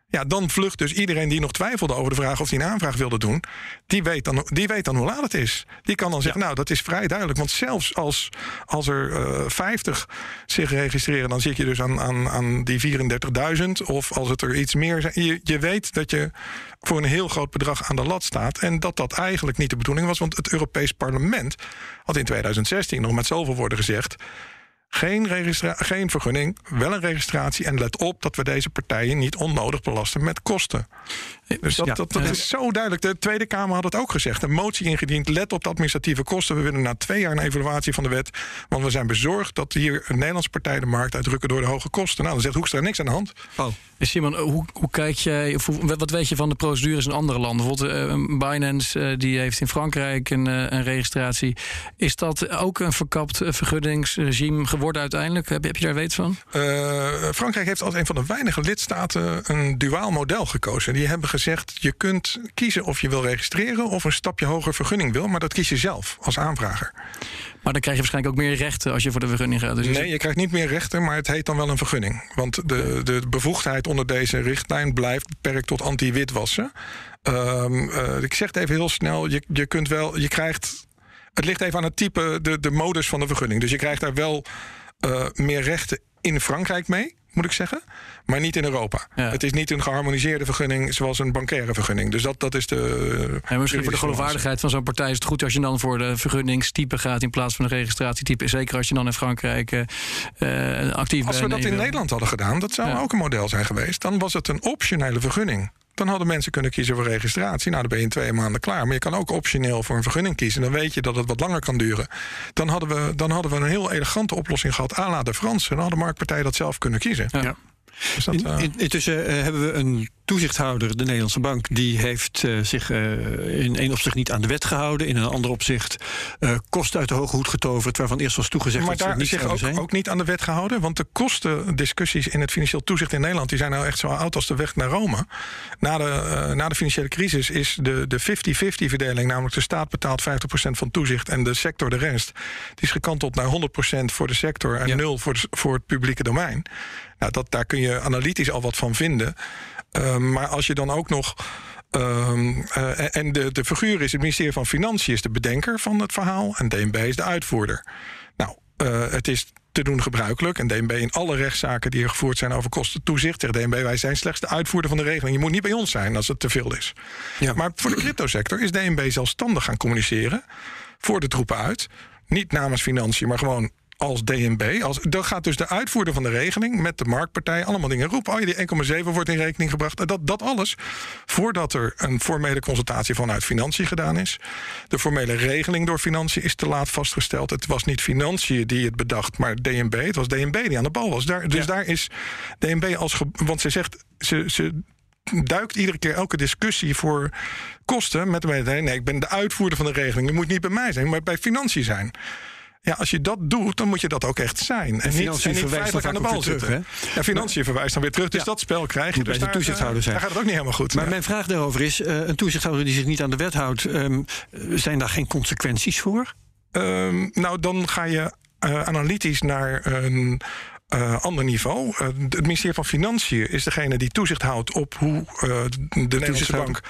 Ja, dan vlucht dus iedereen die nog twijfelde over de vraag of hij een aanvraag wilde doen. Die weet dan, die weet dan hoe laat het is. Die kan dan zeggen, nou, dat is vrij duidelijk. Want zelfs als, als er uh, eh, 50 zich registreren, dan zit je dus aan, aan, aan die 34.000. Of als het er iets meer zijn. Je, je weet dat je voor een heel groot bedrag aan de lat staat. En dat dat eigenlijk niet de bedoeling was. Want het Europees Parlement had in 2016 nog met zoveel woorden gezegd. Geen, geen vergunning, wel een registratie. En let op dat we deze partijen niet onnodig belasten met kosten. Dus dat, dat, dat is zo duidelijk. De Tweede Kamer had het ook gezegd. Een motie ingediend. Let op de administratieve kosten. We willen na twee jaar een evaluatie van de wet. Want we zijn bezorgd dat hier een Nederlandse partij de markt uitdrukken door de hoge kosten. Nou, dan zegt Hoekstra niks aan de hand. Oh. Simon, hoe, hoe kijk jij, of wat weet je van de procedures in andere landen? Bijvoorbeeld uh, Binance, uh, die heeft in Frankrijk een, uh, een, registratie. Is dat ook een verkapt vergunningsregime geworden uiteindelijk? Heb, heb je daar weet van? Frankrijk heeft als een van de weinige lidstaten een duaal model gekozen. Die hebben gezegd, je kunt kiezen of je wil registreren... of een stapje hoger vergunning wil, maar dat kies je zelf als aanvrager. Maar dan krijg je waarschijnlijk ook meer rechten als je voor de vergunning gaat. Dus nee, je krijgt niet meer rechten, maar het heet dan wel een vergunning. Want de, de bevoegdheid onder deze richtlijn blijft beperkt tot anti-witwassen. Um, uh, ik zeg het even heel snel. Je, je kunt wel, je krijgt. Het ligt even aan het type, de, de modus van de vergunning. Dus je krijgt daar wel uh, meer rechten in Frankrijk mee moet ik zeggen. Maar niet in Europa. Het is niet een geharmoniseerde vergunning zoals een bankaire vergunning. Dus dat, dat is de. En misschien voor de geloofwaardigheid van zo'n partij is het goed als je dan voor de vergunningstype gaat in plaats van de registratietype. Zeker als je dan in Frankrijk uh, actief bent. Als we dat in Nederland hadden gedaan, dat zou ook een model zijn geweest. Dan was het een optionele vergunning. Dan hadden mensen kunnen kiezen voor registratie. Nou, dan ben je in twee maanden klaar. Maar je kan ook optioneel voor een vergunning kiezen. Dan weet je dat het wat langer kan duren. Dan hadden we, dan hadden we een heel elegante oplossing gehad. à la de Fransen. Dan hadden marktpartijen dat zelf kunnen kiezen. Ja. Dat, uh... intussen uh, hebben we een toezichthouder, de Nederlandse Bank, die heeft uh, zich uh, in één opzicht niet aan de wet gehouden. In een ander opzicht kosten uit de hoge hoed getoverd, waarvan eerst was toegezegd maar dat daar ze niet zich ook, zijn. ook niet aan de wet gehouden. Want de kostendiscussies in het financieel toezicht in Nederland die zijn nou echt zo oud als de weg naar Rome. Na de, na de financiële crisis is de, de 50-50 verdeling, namelijk de staat betaalt 50% van toezicht en de sector de rest, die is gekanteld naar 100% voor de sector en ja. nul voor, de, voor het publieke domein. Nou, dat, daar kun je analytisch al wat van vinden. Um, maar als je dan ook nog. Um, uh, en de, de figuur is het ministerie van Financiën is de bedenker van het verhaal. En DNB is de uitvoerder. Nou, uh, het is te doen gebruikelijk. En DNB in alle rechtszaken die er gevoerd zijn over kostentoezicht... zegt DNB, wij zijn slechts de uitvoerder van de regeling. Je moet niet bij ons zijn als het te veel is. Ja. Maar voor de cryptosector is DNB zelfstandig gaan communiceren voor de troepen uit. Niet namens financiën, maar gewoon als DNB. Als, dan gaat dus de uitvoerder van de regeling met de marktpartij allemaal dingen roepen. Oh, die 1,7 wordt in rekening gebracht. Dat, dat alles voordat er een formele consultatie vanuit financiën gedaan is. De formele regeling door financiën is te laat vastgesteld. Het was niet financiën die het bedacht, maar DNB. Het was DNB die aan de bal was. Daar, dus daar is DNB als. Want ze zegt. Ze, ze duikt iedere keer elke discussie voor kosten met de nee, ik ben de uitvoerder van de regeling. Je moet niet bij mij zijn, maar bij financiën zijn. Ja, als je dat doet, dan moet je dat ook echt zijn. En, financiën niet, aan de bal terug. Hè? Ja, financiën verwijst dan weer terug. Dus dat spel krijg je. Dus daar, de toezichthouder zijn. daar gaat het ook niet helemaal goed. Maar mijn vraag daarover is: uh, een toezichthouder die zich niet aan de wet houdt, um, zijn daar geen consequenties voor? Um, nou, dan ga je uh, analytisch naar een. Uh, ander niveau. Uh, het ministerie van Financiën is degene die toezicht houdt op hoe de Nederlandse bank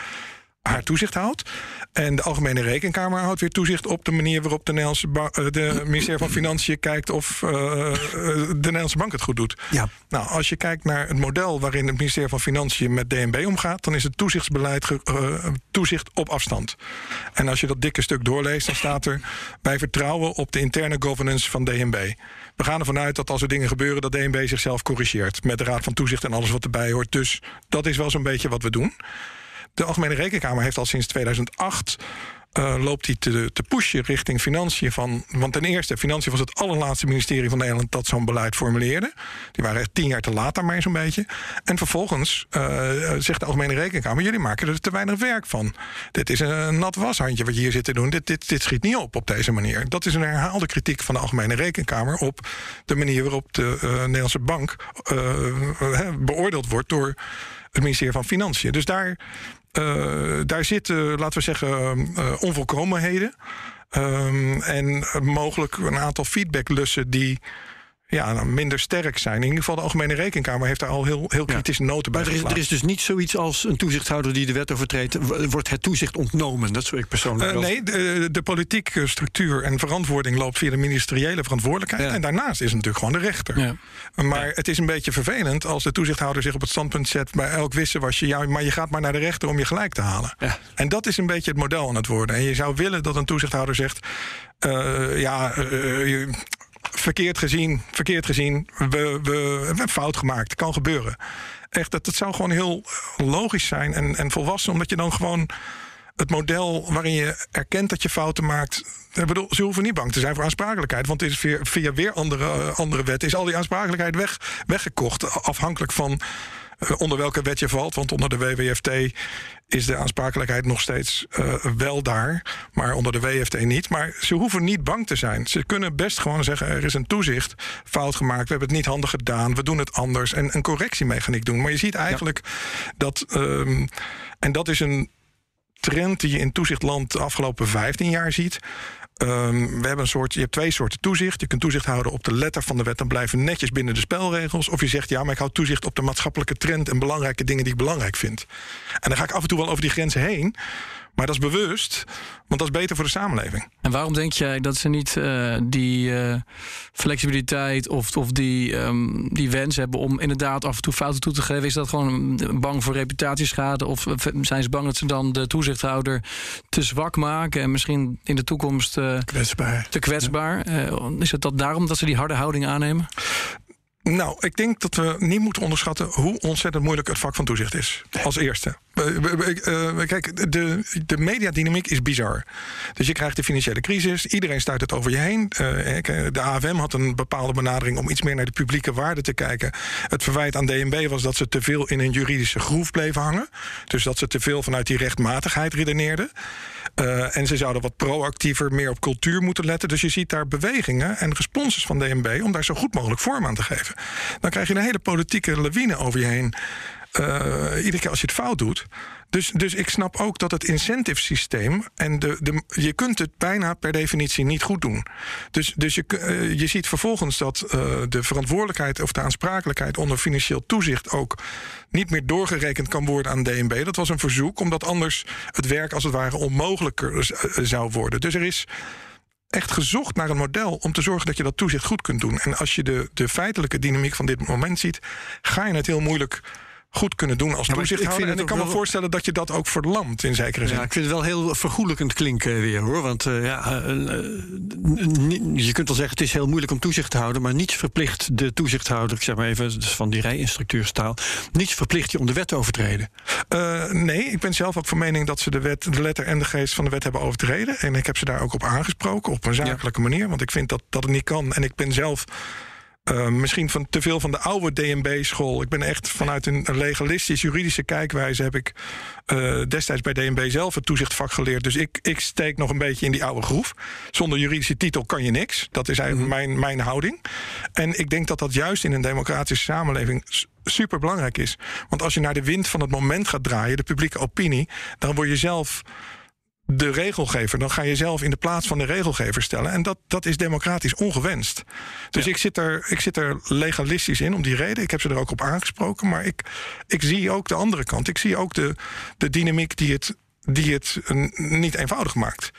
haar toezicht houdt. En de Algemene Rekenkamer houdt weer toezicht op de manier waarop de, Nederlandse de ministerie van Financiën kijkt of uh, de Nederlandse bank het goed doet. Ja. Nou, als je kijkt naar het model waarin het ministerie van Financiën met DNB omgaat, dan is het toezichtsbeleid uh, toezicht op afstand. En als je dat dikke stuk doorleest, dan staat er: wij vertrouwen op de interne governance van DNB. We gaan ervan uit dat als er dingen gebeuren, dat DNB zichzelf corrigeert. Met de Raad van Toezicht en alles wat erbij hoort. Dus dat is wel zo'n beetje wat we doen. De Algemene Rekenkamer heeft al sinds 2008 uh, loopt hij te, te pushen richting financiën van. Want ten eerste, financiën was het allerlaatste ministerie van Nederland dat zo'n beleid formuleerde. Die waren echt tien jaar te laat daarmee zo'n beetje. En vervolgens uh, zegt de Algemene Rekenkamer: jullie maken er te weinig werk van. Dit is een nat washandje wat je hier zit te doen. Dit, dit, dit schiet niet op op deze manier. Dat is een herhaalde kritiek van de Algemene Rekenkamer op de manier waarop de uh, Nederlandse bank beoordeeld wordt door het ministerie van Financiën. Dus daar, uh, daar zitten, laten we zeggen, uh, onvolkomenheden. Um, en mogelijk een aantal feedbacklussen die ja, nou, minder sterk zijn. In ieder geval de Algemene Rekenkamer heeft daar al heel, heel kritische ja. noten bij Maar er is, er is, dus niet zoiets als een toezichthouder die de wet overtreedt... wordt het toezicht ontnomen? Dat zou ik persoonlijk uh, Nee, de, de, politieke structuur en verantwoording loopt via de ministeriële verantwoordelijkheid. Ja. En daarnaast is het natuurlijk gewoon de rechter. Ja. Maar het is een beetje vervelend als de toezichthouder zich op het standpunt zet... bij elk wisselwasje, ja, maar je gaat maar naar de rechter om je gelijk te halen. En dat is een beetje het model aan het worden. En je zou willen dat een toezichthouder zegt... Uh, ja, uh, verkeerd gezien, verkeerd gezien. We, we, we hebben fout gemaakt. Kan gebeuren. Echt, dat, dat zou gewoon heel logisch zijn en, en volwassen, omdat je dan gewoon het model waarin je erkent dat je fouten maakt. Ik bedoel, ze hoeven niet bang te zijn voor aansprakelijkheid. Want is via, via weer andere, andere wetten is al die aansprakelijkheid weg, weggekocht. Afhankelijk van uh, onder welke wet je valt. Want onder de WWFT is de aansprakelijkheid nog steeds uh, wel daar. Maar onder de WFT niet. Maar ze hoeven niet bang te zijn. Ze kunnen best gewoon zeggen: er is een toezicht fout gemaakt. We hebben het niet handig gedaan. We doen het anders. En een correctiemechaniek doen. Maar je ziet eigenlijk ja. dat. Um, en dat is een trend die je in toezichtland de afgelopen 15 jaar ziet. Um, we hebben een soort, je hebt twee soorten toezicht. Je kunt toezicht houden op de letter van de wet en blijven netjes binnen de spelregels. Of je zegt ja, maar ik hou toezicht op de maatschappelijke trend en belangrijke dingen die ik belangrijk vind. En dan ga ik af en toe wel over die grenzen heen. Maar dat is bewust, want dat is beter voor de samenleving. En waarom denk jij dat ze niet uh, die uh, flexibiliteit of, of die, um, die wens hebben om inderdaad af en toe fouten toe te geven? Is dat gewoon bang voor reputatieschade? Of zijn ze bang dat ze dan de toezichthouder te zwak maken en misschien in de toekomst uh, kwetsbaar. te kwetsbaar? Ja. is het dat daarom dat ze die harde houding aannemen? Nou, ik denk dat we niet moeten onderschatten hoe ontzettend moeilijk het vak van toezicht is. Als eerste. Uh, kijk, de, de mediadynamiek is bizar. Dus je krijgt de financiële crisis, iedereen stuit het over je heen. De AFM had een bepaalde benadering om iets meer naar de publieke waarde te kijken. Het verwijt aan DNB was dat ze te veel in een juridische groef bleven hangen. Dus dat ze te veel vanuit die rechtmatigheid redeneerden. En ze zouden wat proactiever meer op cultuur moeten letten. Dus je ziet daar bewegingen en responses van DNB om daar zo goed mogelijk vorm aan te geven. Dan krijg je een hele politieke lawine over je heen. Uh, iedere keer als je het fout doet. Dus, dus ik snap ook dat het incentive systeem. En de, de, je kunt het bijna per definitie niet goed doen. Dus, dus je, uh, je ziet vervolgens dat uh, de verantwoordelijkheid of de aansprakelijkheid onder financieel toezicht ook niet meer doorgerekend kan worden aan DNB. Dat was een verzoek, omdat anders het werk als het ware onmogelijker zou worden. Dus er is echt gezocht naar een model om te zorgen dat je dat toezicht goed kunt doen. En als je de, de feitelijke dynamiek van dit moment ziet, ga je het heel moeilijk goed kunnen doen als Ja, toezichthouder. En ik kan me voorstellen dat je dat ook verlamt in zekere zin. Ja, ik vind het wel heel vergoelijkend klinken weer hoor. Want eh, ja, eh, eh, je kunt wel zeggen het is heel moeilijk om toezicht te houden. Maar niets verplicht de toezichthouder, ik zeg maar even dus van die rijinstructeurstaal. Niets verplicht je om de wet te overtreden. Nee, ik ben zelf ook van mening dat ze de, wet, de letter en de geest van de wet hebben overtreden. En ik heb ze daar ook op aangesproken, op een zakelijke manier. Want ik vind dat, dat het niet kan. En ik ben zelf eh, misschien van te veel van de oude DNB-school. Ik ben echt vanuit een legalistisch juridische kijkwijze... heb ik eh, destijds bij DNB zelf het toezichtvak geleerd. Dus ik, ik steek nog een beetje in die oude groef. Zonder juridische titel kan je niks. Dat is eigenlijk mijn, mijn houding. En ik denk dat dat juist in een democratische samenleving super belangrijk is. Want als je naar de wind van het moment gaat draaien, de publieke opinie, dan word je zelf de regelgever. Dan ga je zelf in de plaats van de regelgever stellen. En dat, dat is democratisch ongewenst. Dus ik, zit er, ik zit er legalistisch in om die reden. Ik heb ze er ook op aangesproken. Maar ik, ik zie ook de andere kant. Ik zie ook de, de dynamiek die het, die het niet eenvoudig maakt.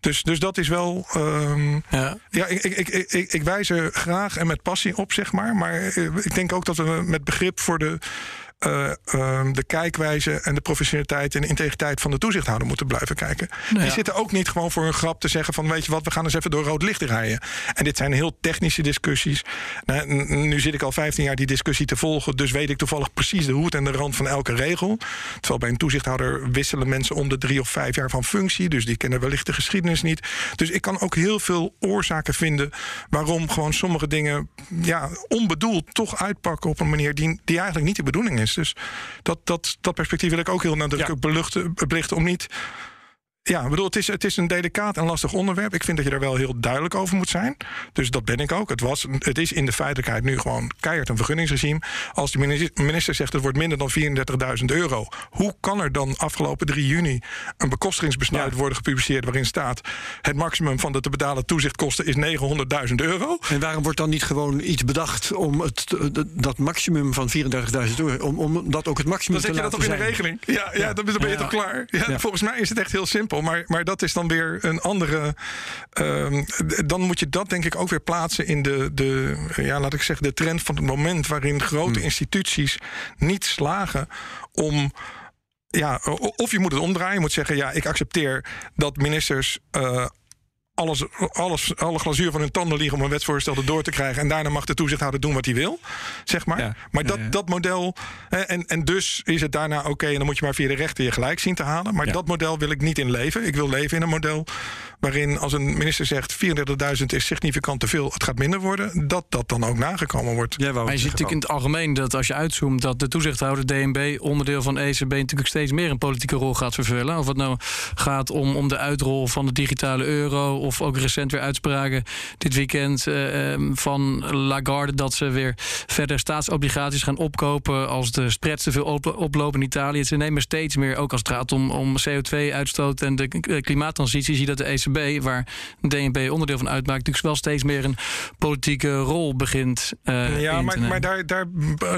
Dus, dus dat is wel. ehm, Ja. ja, ik, ik, ik, ik, ik wijs er graag en met passie op, zeg maar. Maar eh, ik denk ook dat we met begrip voor de, eh, ehm, de kijkwijze en de professionaliteit en integriteit van de toezichthouder moeten blijven kijken. Die ja. zitten ook niet gewoon voor een grap te zeggen van weet je wat, we gaan eens even door rood licht rijden. En dit zijn heel technische discussies. Nou, nu zit ik al 15 jaar die discussie te volgen, dus weet ik toevallig precies de hoed en de rand van elke regel. Terwijl bij een toezichthouder wisselen mensen om de drie of vijf jaar van functie, dus die kennen wellicht de geschiedenis niet. Dus ik kan ook heel veel oorzaken vinden waarom gewoon sommige dingen ja, onbedoeld toch uitpakken op een manier die, die eigenlijk niet de bedoeling is. Dus dat, dat, dat perspectief wil ik ook heel nadrukkelijk beluchten, belichten om niet. Ja, ik bedoel, het is, het is een delicaat en lastig onderwerp. Ik vind dat je daar wel heel duidelijk over moet zijn. Dus dat ben ik ook. Het, was, het is in de feitelijkheid nu gewoon keihard een vergunningsregime. Als de minister, zegt het wordt minder dan 34.000 euro. Hoe kan er dan afgelopen 3 juni een bekostigingsbesluit worden gepubliceerd waarin staat het maximum van de te betalen toezichtkosten is 900.000 euro? En waarom wordt dan niet gewoon iets bedacht om het, dat maximum van 34.000 euro, om, om dat ook het maximum Dan zet te je dat toch in de zijn? regeling? Ja, ja, dan ben dan ben je Ja. toch klaar? Ja. Volgens mij is het echt heel simpel. Maar, maar dat is dan weer een andere. ehm, dan moet je dat denk ik ook weer plaatsen in de, de, ja, laat ik zeggen, de trend van het moment. waarin grote Hmm. instituties niet slagen om. Ja, of je moet het omdraaien. Je moet zeggen: ja, ik accepteer dat ministers. eh, alles, alles, alle glazuur van hun tanden liggen om een wetsvoorstel erdoor te krijgen. En daarna mag de toezichthouder doen wat hij wil. Zeg maar. Ja. Maar Ja, dat, ja. dat model. hè, En, en dus is het daarna oké. en dan moet je maar via de rechter je gelijk zien te halen. Maar Ja. dat model wil ik niet in leven. Ik wil leven in een model waarin als een minister zegt 34.000 is significant te veel, het gaat minder worden, dat dat dan ook nagekomen wordt. Jij wou Maar je ziet natuurlijk in het algemeen dat als je uitzoomt... dat de toezichthouder DNB, onderdeel van ECB... natuurlijk steeds meer een politieke rol gaat vervullen. Of het nou gaat om, om de uitrol van de digitale euro... of ook recent weer uitspraken dit weekend eh, ehm, van Lagarde... dat ze weer verder staatsobligaties gaan opkopen... als de spreads te veel op, oplopen in Italië. Ze nemen steeds meer, ook als het gaat om, om CO2-uitstoot... en de k- klimaattransitie, zie je dat de ECB... waar DNB onderdeel van uitmaakt... natuurlijk wel steeds meer een politieke rol begint eh, Ja, maar, maar daar, daar,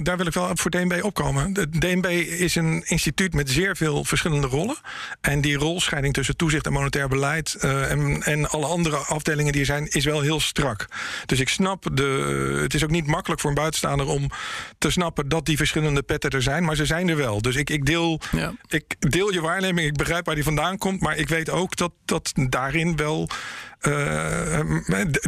daar wil ik wel voor DNB opkomen. De DNB is een instituut met zeer veel verschillende rollen. En die rolscheiding tussen toezicht en monetair beleid eh, en, en alle andere afdelingen die er zijn, is wel heel strak. Dus ik snap, de, het is ook niet makkelijk voor een buitenstaander om te snappen dat die verschillende petten er zijn, maar ze zijn er wel. Dus ik, ik, deel, Ja. ik deel je waarneming, ik begrijp waar die vandaan komt, maar ik weet ook dat, dat daarin wel. eh,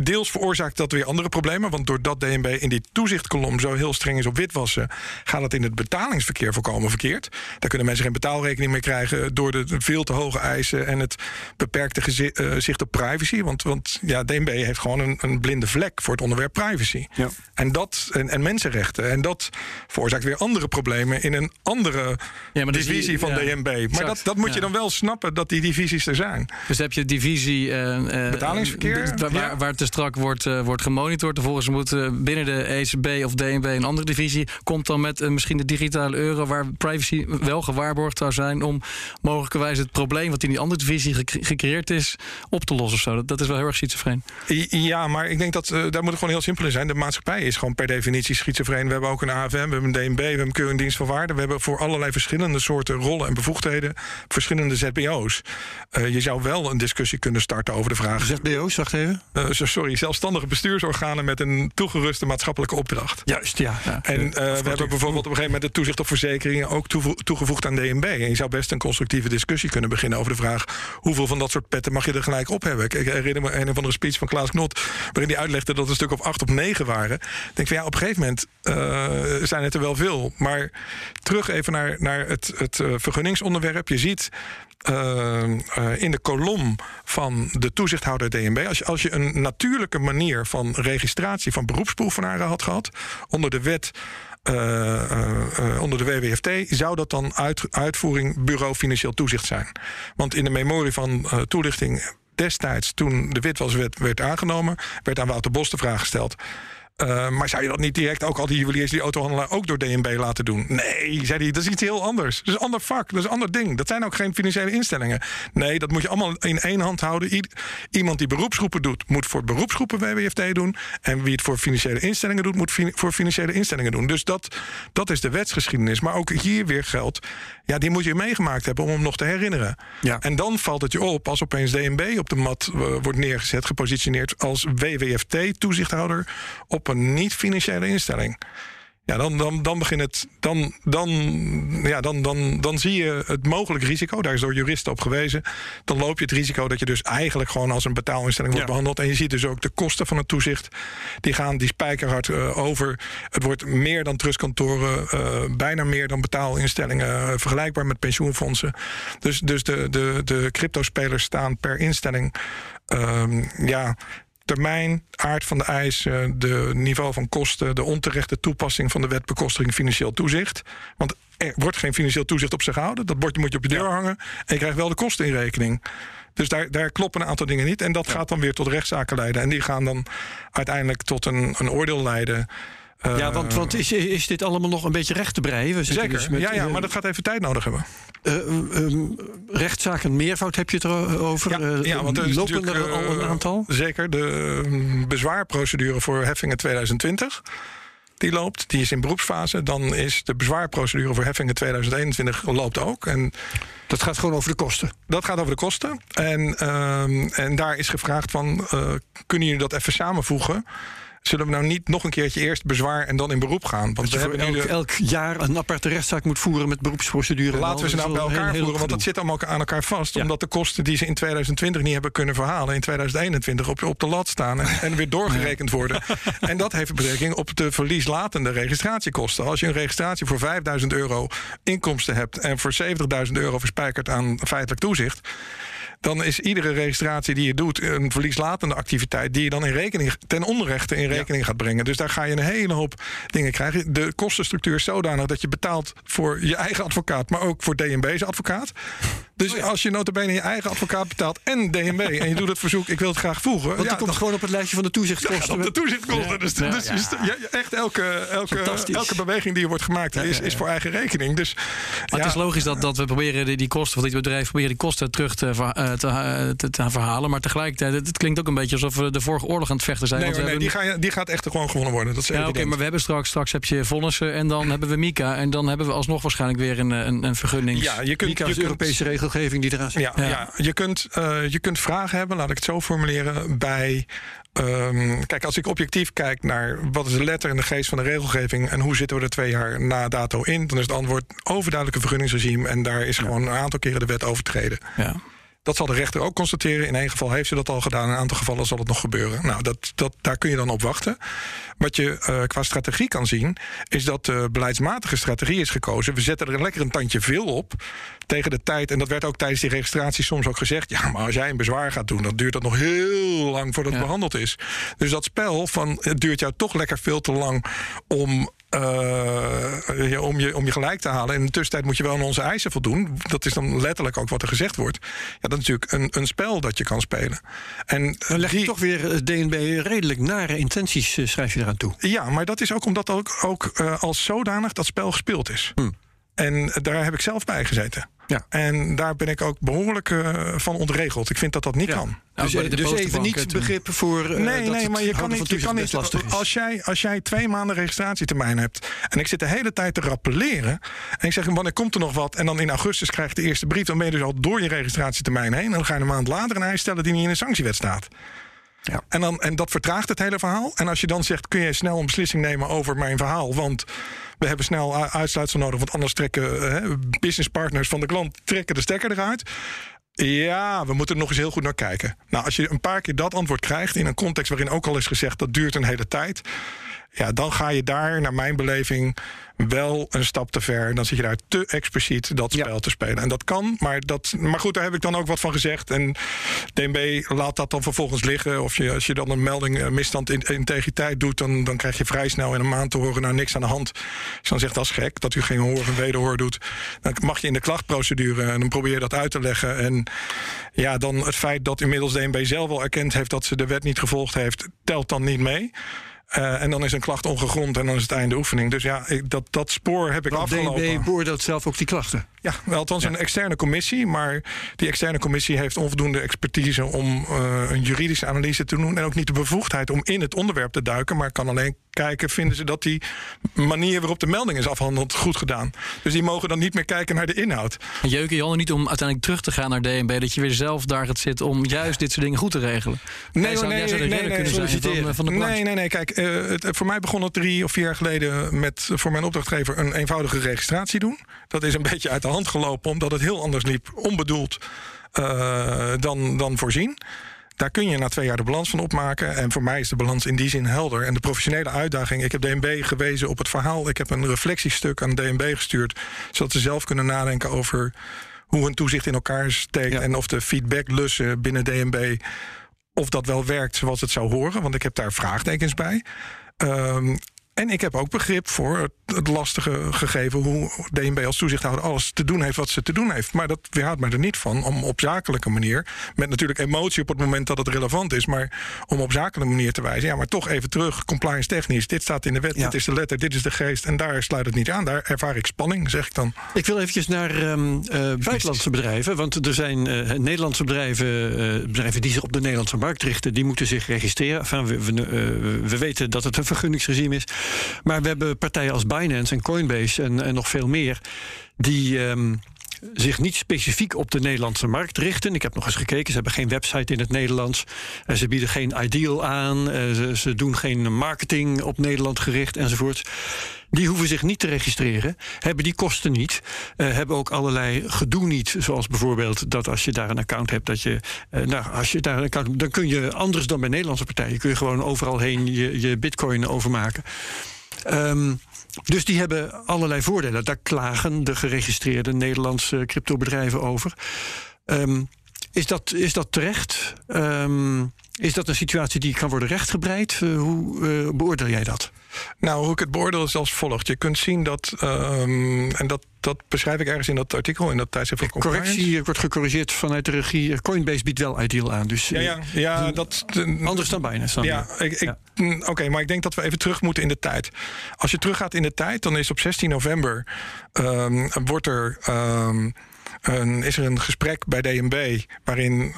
deels veroorzaakt dat weer andere problemen. Want doordat DNB in die toezichtkolom zo heel streng is op witwassen, gaat het in het betalingsverkeer volkomen verkeerd. Daar kunnen mensen geen betaalrekening meer krijgen door de veel te hoge eisen en het beperkte gezi- eh, zicht op privacy. Want, want ja, DNB heeft gewoon een, een blinde vlek voor het onderwerp privacy. Ja. En, dat, en, en mensenrechten. En dat veroorzaakt weer andere problemen in een andere Ja, divisie van ja, DNB. Maar exact. dat, dat moet je dan wel snappen dat die divisies er zijn. Dus heb je divisie... eh, eh, Betalingsverkeer, Waar, waar, te strak wordt, eh, wordt gemonitord. Vervolgens moet binnen de ECB of DNB een andere divisie... komt dan met misschien de digitale euro... waar privacy wel gewaarborgd zou zijn... om mogelijkerwijs het probleem wat in die andere divisie gecre- gecreëerd is... op te lossen zo. Dat, dat is wel heel erg schizofreen. Ja, maar ik denk dat uh, daar moet het gewoon heel simpel in zijn. De maatschappij is gewoon per definitie schizofreen. We hebben ook een AFM, we hebben een DNB, we hebben een Keuringdienst van Waarde. We hebben voor allerlei verschillende soorten rollen en bevoegdheden verschillende ZBO's. Uh, je zou wel een discussie kunnen starten over de vraag. ZBO's, wacht even. Uh, sorry, zelfstandige bestuursorganen met een toegeruste maatschappelijke opdracht. Juist, ja. ja. En we hebben bijvoorbeeld op een gegeven moment de toezicht op verzekeringen ook toegevoegd aan DNB. En je zou best een constructieve discussie kunnen beginnen over de vraag hoeveel van dat soort petten mag je er gelijk op hebben. Herinner me een of andere speech van Klaas Knot, waarin hij uitlegde dat het een stuk of acht of negen waren. Ik denk van ja, op een gegeven moment uh, zijn het er wel veel. Maar terug even naar, naar het, het uh, vergunningsonderwerp. Je ziet uh, in de kolom van de toezichthouder DNB. Als je, als je een natuurlijke manier van registratie van beroepsbeoefenaren had gehad. onder de wet. Onder de WWFT zou dat dan uit, uitvoering Bureau Financieel Toezicht zijn. Want in de memorie van toelichting destijds, toen de witwaswet werd aangenomen, werd aan Wouter Bos de vraag gesteld. Uh, maar zou je dat niet direct ook al die juweliers, die autohandelaar ook door DNB laten doen? Nee, zei hij, dat is iets heel anders. Dat is een ander vak, dat is een ander ding. Dat zijn ook geen financiële instellingen. Nee, dat moet je allemaal in één hand houden. iemand die beroepsgroepen doet, moet voor beroepsgroepen WWFT doen. En wie het voor financiële instellingen doet, moet voor financiële instellingen doen. Dus dat, dat is de wetsgeschiedenis. Maar ook hier weer geldt, ja, die moet je meegemaakt hebben om hem nog te herinneren. Ja. En dan valt het je op als opeens DNB op de mat uh, wordt neergezet, gepositioneerd als WWFT-toezichthouder op een niet-financiële instelling. Ja, dan, dan, dan begint het. Dan, dan, ja, dan, dan, dan zie je het mogelijk risico. Daar is door juristen op gewezen. Dan loop je het risico dat je dus eigenlijk gewoon als een betaalinstelling wordt behandeld. En je ziet dus ook de kosten van het toezicht. Die gaan die spijkerhard uh, over. Het wordt meer dan trustkantoren. Uh, bijna meer dan betaalinstellingen. Uh, vergelijkbaar met pensioenfondsen. Dus, dus de, de, de cryptospelers staan per instelling. Ehm, ja, termijn, aard van de eisen, de niveau van kosten, de onterechte toepassing van de wet bekostiging financieel toezicht. Want er wordt geen financieel toezicht op zich gehouden. Dat bordje moet je op je deur hangen. En je krijgt wel de kosten in rekening. Dus daar, daar kloppen een aantal dingen niet. En dat gaat dan weer tot rechtszaken leiden. En die gaan dan uiteindelijk tot een, een oordeel leiden. Ja, want, want is, is dit allemaal nog een beetje recht te breien? Zeker, dus met, ja, ja, maar dat gaat even tijd nodig hebben. Um, rechtszaken meervoud heb je het erover? Ja, ja want er lopen er al een aantal? Zeker, de bezwaarprocedure voor heffingen 2020 die loopt. Die is in beroepsfase. Dan is de bezwaarprocedure voor heffingen 2021 loopt ook. En dat gaat gewoon over de kosten? Dat gaat over de kosten. En, uh, en daar is gevraagd van, uh, kunnen jullie dat even samenvoegen? Zullen we nou niet nog een keertje eerst bezwaar en dan in beroep gaan? Want we hebben elk, de... elk, jaar een aparte rechtszaak moet voeren met beroepsprocedure. Laten we ze nou bij elkaar voeren, want dat zit allemaal aan elkaar vast. Omdat de kosten die ze in 2020 niet hebben kunnen verhalen, in 2021 op, op de lat staan en, en weer doorgerekend worden. en dat heeft betrekking op de verlieslatende registratiekosten. Als je een registratie voor 5000 euro inkomsten hebt en voor 70.000 euro verspijkerd aan feitelijk toezicht dan is iedere registratie die je doet een verlieslatende activiteit die je dan in rekening ten onrechte in rekening gaat brengen. Dus daar ga je een hele hoop dingen krijgen. De kostenstructuur is zodanig dat je betaalt voor je eigen advocaat, maar ook voor DNB's advocaat. Dus oh als je notabene je eigen advocaat betaalt en DNB en je doet het verzoek, ik wil het graag voegen. Want die komt gewoon op het lijstje van de toezichtkosten. op de toezichtkosten. dus, dus echt elke, elke, elke beweging die er wordt gemaakt is, is voor eigen rekening. Dus, maar het is logisch dat, dat we proberen die, die kosten van dit bedrijf proberen die kosten terug te, uh, te, te, te, verhalen. Maar tegelijkertijd, het, klinkt ook een beetje alsof we de vorige oorlog aan het vechten zijn. Nee, nee, die, ga, die, gaat echt gewoon gewonnen worden. Dat is ja, oké, maar we hebben straks, straks heb je vonnissen en dan hebben we Mika. En dan hebben we alsnog waarschijnlijk weer een, een, een vergunning. Ja, je kunt, Mika Europese regelgeving die eraan zit. Ja, ja. je, kunt, uh, je kunt vragen hebben, laat ik het zo formuleren, bij Um, kijk, als ik objectief kijk naar wat is de letter en de geest van de regelgeving en hoe zitten we er twee jaar na dato in, dan is het antwoord overduidelijke vergunningsregime en daar is gewoon een aantal keren de wet overtreden. Ja. Dat zal de rechter ook constateren. In één geval heeft ze dat al gedaan. In een aantal gevallen zal het nog gebeuren. Nou, dat, dat, daar kun je dan op wachten. Wat je uh, qua strategie kan zien, is dat de beleidsmatige strategie is gekozen. We zetten er lekker een tandje veel op tegen de tijd. En dat werd ook tijdens die registratie soms ook gezegd. Ja, maar als jij een bezwaar gaat doen, dan duurt dat nog heel lang voordat het behandeld is. Dus dat spel van het duurt jou toch lekker veel te lang om uh, om, je, om je gelijk te halen. In de tussentijd moet je wel aan onze eisen voldoen. Dat is dan letterlijk ook wat er gezegd wordt. Ja, dat is natuurlijk een, een spel dat je kan spelen. En dan leg je toch weer eh, DNB redelijk nare intenties, uh, schrijf je eraan toe. Ja, maar dat is ook omdat ook, ook uh, als zodanig dat spel gespeeld is. Hm. En daar heb ik zelf bij gezeten. Ja. En daar ben ik ook behoorlijk uh, van ontregeld. Ik vind dat dat niet Ja. kan. Dus, Nou, de dus even niet begrip voor. eh, Nee, dat nee, het maar je kan niet. Je kan niet als, jij, als jij twee maanden registratietijd hebt. en ik zit de hele tijd te rappelleren. en ik zeg, wanneer komt er nog wat? en dan in augustus krijg je de eerste brief. dan ben je dus al door je registratietermijn heen. en dan ga je een maand later een eis stellen die niet in de sanctiewet staat. Ja. En, dan, en dat vertraagt het hele verhaal. En als je dan zegt, kun je snel een beslissing nemen over mijn verhaal? Want we hebben snel uitsluitsel nodig. Want anders trekken eh, businesspartners van de klant trekken de stekker eruit. Ja, we moeten er nog eens heel goed naar kijken. Nou, als je een paar keer dat antwoord krijgt in een context waarin ook al is gezegd dat duurt een hele tijd. Ja, dan ga je daar, naar mijn beleving, wel een stap te ver. Dan zit je daar te expliciet dat Ja. spel te spelen. En dat kan, maar, dat, maar goed, daar heb ik dan ook wat van gezegd. En DNB laat dat dan vervolgens liggen. Of je, als je dan een melding eh, misstand in integriteit doet, dan, dan krijg je vrij snel in een maand te horen, nou niks aan de hand. Je dan zegt dat is gek, dat u geen hoor en wederhoor doet, dan mag je in de klachtprocedure en dan probeer je dat uit te leggen. En ja, dan het feit dat inmiddels DNB zelf al erkend heeft dat ze de wet niet gevolgd heeft, telt dan niet mee. Eh, en dan is een klacht ongegrond en dan is het einde oefening. Dus ja, ik, dat, dat spoor heb ik Want afgelopen. DNB beoordeelt zelf ook die klachten. Ja, wel, althans een externe commissie. Maar die externe commissie heeft onvoldoende expertise om eh, een juridische analyse te doen. En ook niet de bevoegdheid om in het onderwerp te duiken. Maar kan alleen kijken, vinden ze dat die manier waarop de melding is afgehandeld goed gedaan. Dus die mogen dan niet meer kijken naar de inhoud. En jeuken Jan er niet om uiteindelijk terug te gaan naar DNB... dat je weer zelf daar gaat zitten om juist dit soort dingen goed te regelen? Nee, zou, nee, nee, nee, zijn van, eh, van de. Nee, nee, nee. Kijk, eh, het, voor mij begon het drie of vier jaar geleden met voor mijn opdrachtgever een eenvoudige registratie doen. Dat is een beetje uit de hand gelopen, omdat het heel anders liep, onbedoeld eh, dan, dan voorzien. Daar kun je na twee jaar de balans van opmaken. En voor mij is de balans in die zin helder. En de professionele uitdaging. Ik heb DNB gewezen op het verhaal. Ik heb een reflectiestuk aan DNB gestuurd. Zodat ze zelf kunnen nadenken over hoe een toezicht in elkaar steekt. Ja. En of de feedbacklussen binnen DNB. Of dat wel werkt zoals het zou horen. Want ik heb daar vraagtekens bij. Ehm, en ik heb ook begrip voor het, lastige gegeven hoe DNB als toezichthouder alles te doen heeft wat ze te doen heeft. Maar dat weerhoudt mij er niet van om op zakelijke manier, met natuurlijk emotie op het moment dat het relevant is, maar om op zakelijke manier te wijzen. Ja, maar toch even terug, compliance technisch. Dit staat in de wet, Ja. dit is de letter, dit is de geest. En daar sluit het niet aan. Daar ervaar ik spanning, zeg ik dan. Ik wil eventjes naar ehm, eh, buitenlandse bedrijven. Want er zijn eh, Nederlandse bedrijven, eh, bedrijven die zich op de Nederlandse markt richten. Die moeten zich registreren. Enfin, we, we, we weten dat het een vergunningsregime is. Maar we hebben partijen als Binance en Coinbase en, en nog veel meer. Die ehm, zich niet specifiek op de Nederlandse markt richten. Ik heb nog eens gekeken. Ze hebben geen website in het Nederlands. En ze bieden geen ideal aan. Eh, ze, ze doen geen marketing op Nederland gericht enzovoort. Die hoeven zich niet te registreren, hebben die kosten niet, eh, hebben ook allerlei gedoe niet. Zoals bijvoorbeeld dat als je daar een account hebt, dat je, eh, nou, als je daar een account dan kun je anders dan bij Nederlandse partijen, kun je gewoon overal heen je, je bitcoin overmaken. Ehm, dus die hebben allerlei voordelen. Daar klagen de geregistreerde Nederlandse cryptobedrijven over. Ehm, is, dat, is dat terecht? Ehm, is dat een situatie die kan worden rechtgebreid? Eh, hoe eh, beoordeel jij dat? Nou, hoe ik het beoordeel is als volgt. Je kunt zien dat, ehm, en dat, dat beschrijf ik ergens in dat artikel, in dat tijdschrift van Compliance. Correctie eh, wordt gecorrigeerd vanuit de regie. Coinbase biedt wel Ideal aan. Dus Ja, ja, ja dat... anders dan bijna. Ja. mm, oké, maar ik denk dat we even terug moeten in de tijd. Als je teruggaat in de tijd, dan is op 16 november ehm, wordt er, ehm, een, is er een gesprek bij DNB waarin